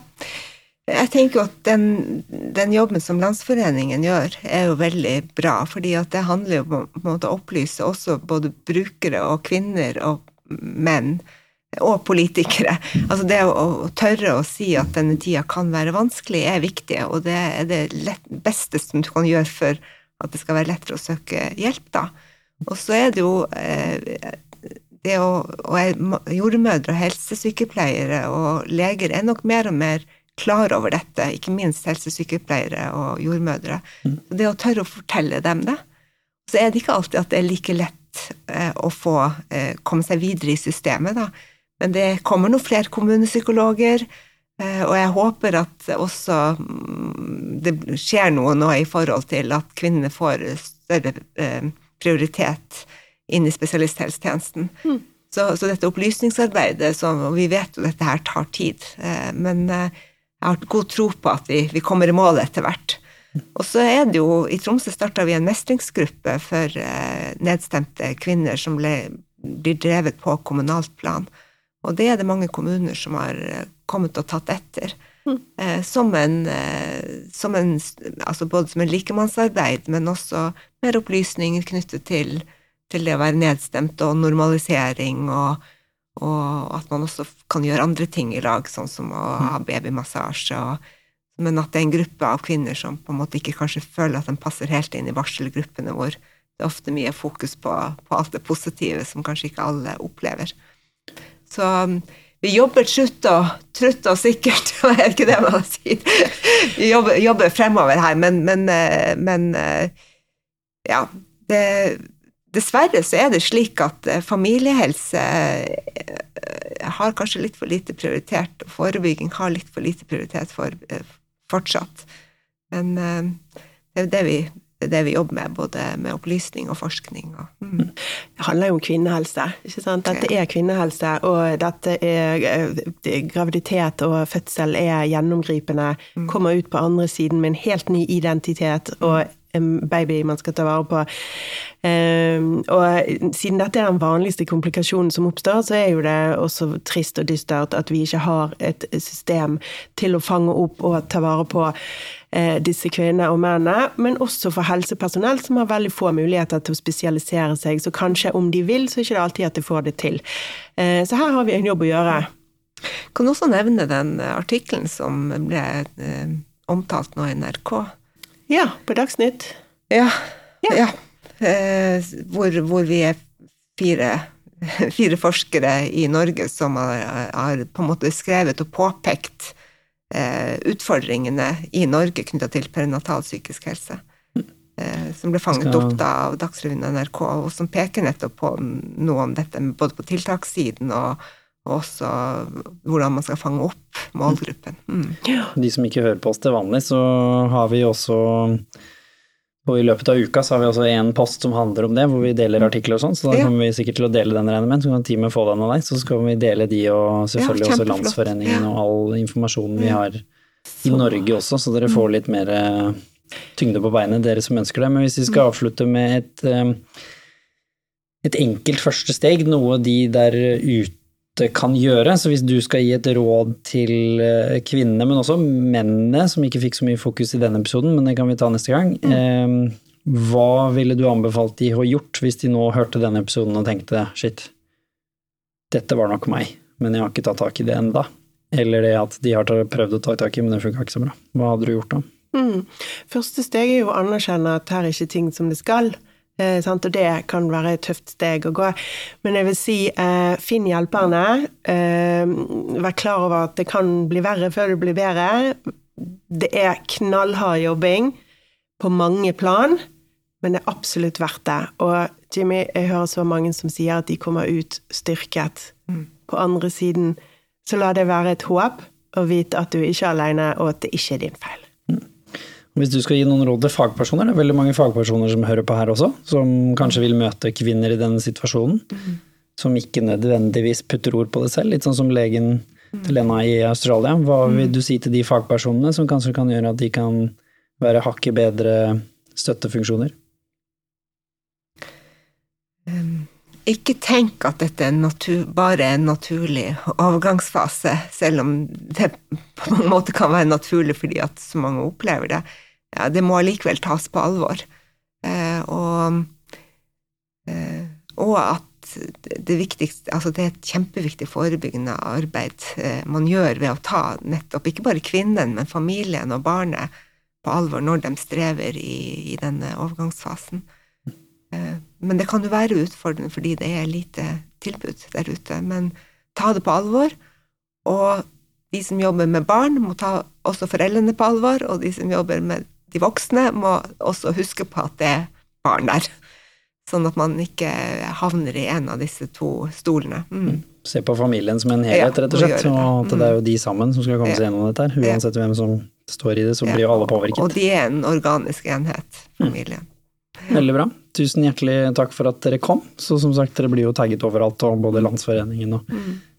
Jeg tenker at den, den, jobben som Landsforeningen gjør, er jo veldig bra. fordi at det handler jo om å opplyse også både brukere og kvinner og menn og politikere. Altså det å, å, tørre å si at denne tida kan være vanskelig, er viktig, og det er det lett, beste som du kan gjøre for at det skal være lettere å søke hjelp, da. Og så er det jo eh, det å, og Jordmødre og helsesykepleiere og leger er nok mer og mer klar over dette, ikke minst helsesykepleiere og jordmødre. Så Det å tørre å fortelle dem det. Så er det ikke alltid at det er like lett eh, å få eh, komme seg videre i systemet, da. Men det kommer noen flere kommunepsykologer, eh, og jeg håper at også mm, det skjer noe nå i forhold til at kvinnene får større eh, prioritet inn i spesialisthelsetjenesten. Mm. Så, så, dette opplysningsarbeidet, som, og vi vet jo dette her tar tid, eh, men jeg har god tro på at vi, vi kommer i mål etter hvert. Og så er det jo, I Tromsø starta vi en mestringsgruppe for nedstemte kvinner som ble, blir drevet på kommunalt plan. Og det er det mange kommuner som har eh, kommet og tatt etter. Mm. Eh, som, en, eh, som en, altså både som en likemannsarbeid, men også mer opplysning knyttet til, til det å være nedstemt og normalisering og og at man også kan gjøre andre ting i lag, sånn som å ha babymassasje. babymassasje. men at det er en gruppe av kvinner som på en måte ikke kanskje føler at de passer helt inn i barselgruppene, hvor det er ofte mye fokus på, på alt det positive som kanskje ikke alle opplever. Så um, vi jobber trutt og, trutt og sikkert, er er ikke det man sier? Vi jobber, jobber fremover her, men, men, eh, men eh, ja. Det, Dessverre så er det slik at eh, familiehelse eh, har kanskje litt for lite prioritert, og forebygging har litt for lite prioritet for fortsatt. Men det er det vi, det vi jobber med, både med opplysning og forskning. Og, mm. Det handler jo om kvinnehelse. ikke sant? Dette er kvinnehelse, og dette er graviditet og fødsel er gjennomgripende. Mm. Kommer ut på andre siden med en helt ny identitet og en baby man skal ta vare på. Ehm, og siden dette er den vanligste komplikasjonen som oppstår, så er jo det også trist og dystert at vi ikke har et system til å fange opp og ta vare på eh, disse kvinnene og mennene, men også for helsepersonell som har veldig få muligheter til å spesialisere seg. Så kanskje om de vil, så er det ikke alltid at de får det til. Eh, så her har vi en jobb å gjøre. Kan du også nevne den artikkelen som ble eh, omtalt nå i NRK? Ja, på Dagsnytt. Ja. ja. ja. Eh, hvor, hvor, vi er fire, fire, forskere i Norge som har, har, på en måte skrevet og påpekt eh, utfordringene i Norge knytta til perinatal psykisk helse. Eh, som ble fanget opp da av Dagsrevyen og NRK, og som peker nettopp på noe om dette, både på tiltakssiden og og også hvordan man skal fange opp målgruppen. Mm. De som ikke hører på oss til vanlig, så har vi også og I løpet av uka så har vi også en post som handler om det, hvor vi deler artikler og sånn, så da ja. kommer vi sikkert til å dele den, regner med. Så kan teamet få den av deg, så skal vi dele de og selvfølgelig ja, også Landsforeningen og all informasjonen vi har i Norge også, så dere får litt mer eh, tyngde på beinet, dere som ønsker det. Men hvis vi skal avslutte med et, eh, et enkelt første steg, noe de der ute kan gjøre. Så hvis du skal gi et råd til eh, kvinnene, men også mennene, som ikke fikk så mye fokus i denne episoden, men det kan vi ta neste gang. Mm. Hva ville du anbefalt de å gjort hvis de nå hørte denne episoden og tenkte shit, dette var nok meg, men jeg har ikke tatt tak i det enda. Eller det at de har prøvd å ta tak i, men det funka ikke så bra. Hva hadde du gjort da? Mm. Første steg er jo å anerkjenne at her er ikke ting som det skal. Eh, og det kan være et tøft steg å gå. Men jeg vil si, eh, finn hjelperne. Eh, vær klar over at det kan bli verre før det blir bedre. Det er knallhard jobbing på mange plan, men det er absolutt verdt det. Og Jimmy, jeg hører så mange som sier at de kommer ut styrket mm. på andre siden. Så la det være et håp, og vite at du ikke er alene, og at det ikke er din feil. Hvis du skal gi noen råd til fagpersoner, det er veldig mange fagpersoner som hører på her også, som kanskje vil møte kvinner i denne situasjonen, mm. som ikke nødvendigvis putter ord på det selv, litt sånn som legen til Lena i Australia. Hva vil mm. du si til de fagpersonene som kanskje kan gjøre at de kan være hakket bedre støttefunksjoner? Um, ikke tenk at dette er natur, bare er en naturlig overgangsfase, selv om det på en måte kan være naturlig fordi at så mange opplever det ja, det må allikevel tas på alvor. Eh, og, eh, og, at det viktigste Altså, det er et kjempeviktig forebyggende arbeid eh, man gjør ved å ta nettopp ikke bare kvinnen, men familien og barnet på alvor når de strever i, i denne overgangsfasen. Eh, men det kan jo være utfordrende fordi det er lite tilbud der ute. Men ta det på alvor, og de som jobber med barn, må ta også foreldrene på alvor, og de som jobber med de voksne, må også huske på at det er barn der. Sånn at man ikke havner i en av disse to stolene. Mm. Se på familien som en helhet, Ja, rett og slett. og. At det er jo de sammen som skal komme seg gjennom dette her. Uansett hvem som står i det, så blir jo alle påvirket. Og de er en organisk enhet, familien. Veldig bra. Tusen hjertelig takk for at dere kom. Så som sagt, dere blir jo tagget overalt, og både Landsforeningen og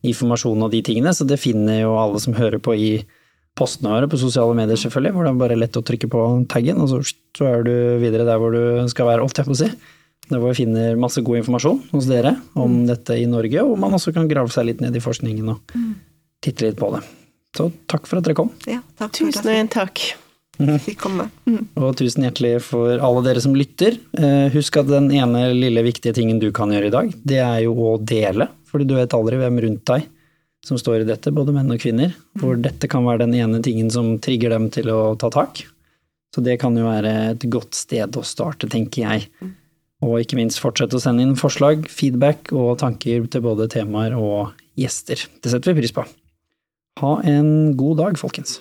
informasjon og de tingene, så det finner jo alle som hører på i postene våre på sosiale medier, selvfølgelig, hvor det er bare lett å trykke på taggen, og så, er du videre der hvor du skal være, holdt jeg på å si. Der hvor vi finner masse god informasjon hos dere om dette i Norge, og man også kan grave seg litt ned i forskningen og titte litt på det. Så takk for at dere kom. Ja, takk Tusen og en takk. komme. Mm. Og tusen hjertelig for alle dere som lytter. Eh, Husk at den ene lille viktige tingen du kan gjøre i dag, det er jo å dele. Fordi du vet aldri hvem rundt deg som står i dette, både menn og kvinner. Hvor dette kan være den ene tingen som trigger dem til å ta tak. Så det kan jo være et godt sted å starte, tenker jeg. Og ikke minst fortsette å sende inn forslag, feedback og tanker til både temaer og gjester. Det setter vi pris på. Ha en god dag, folkens.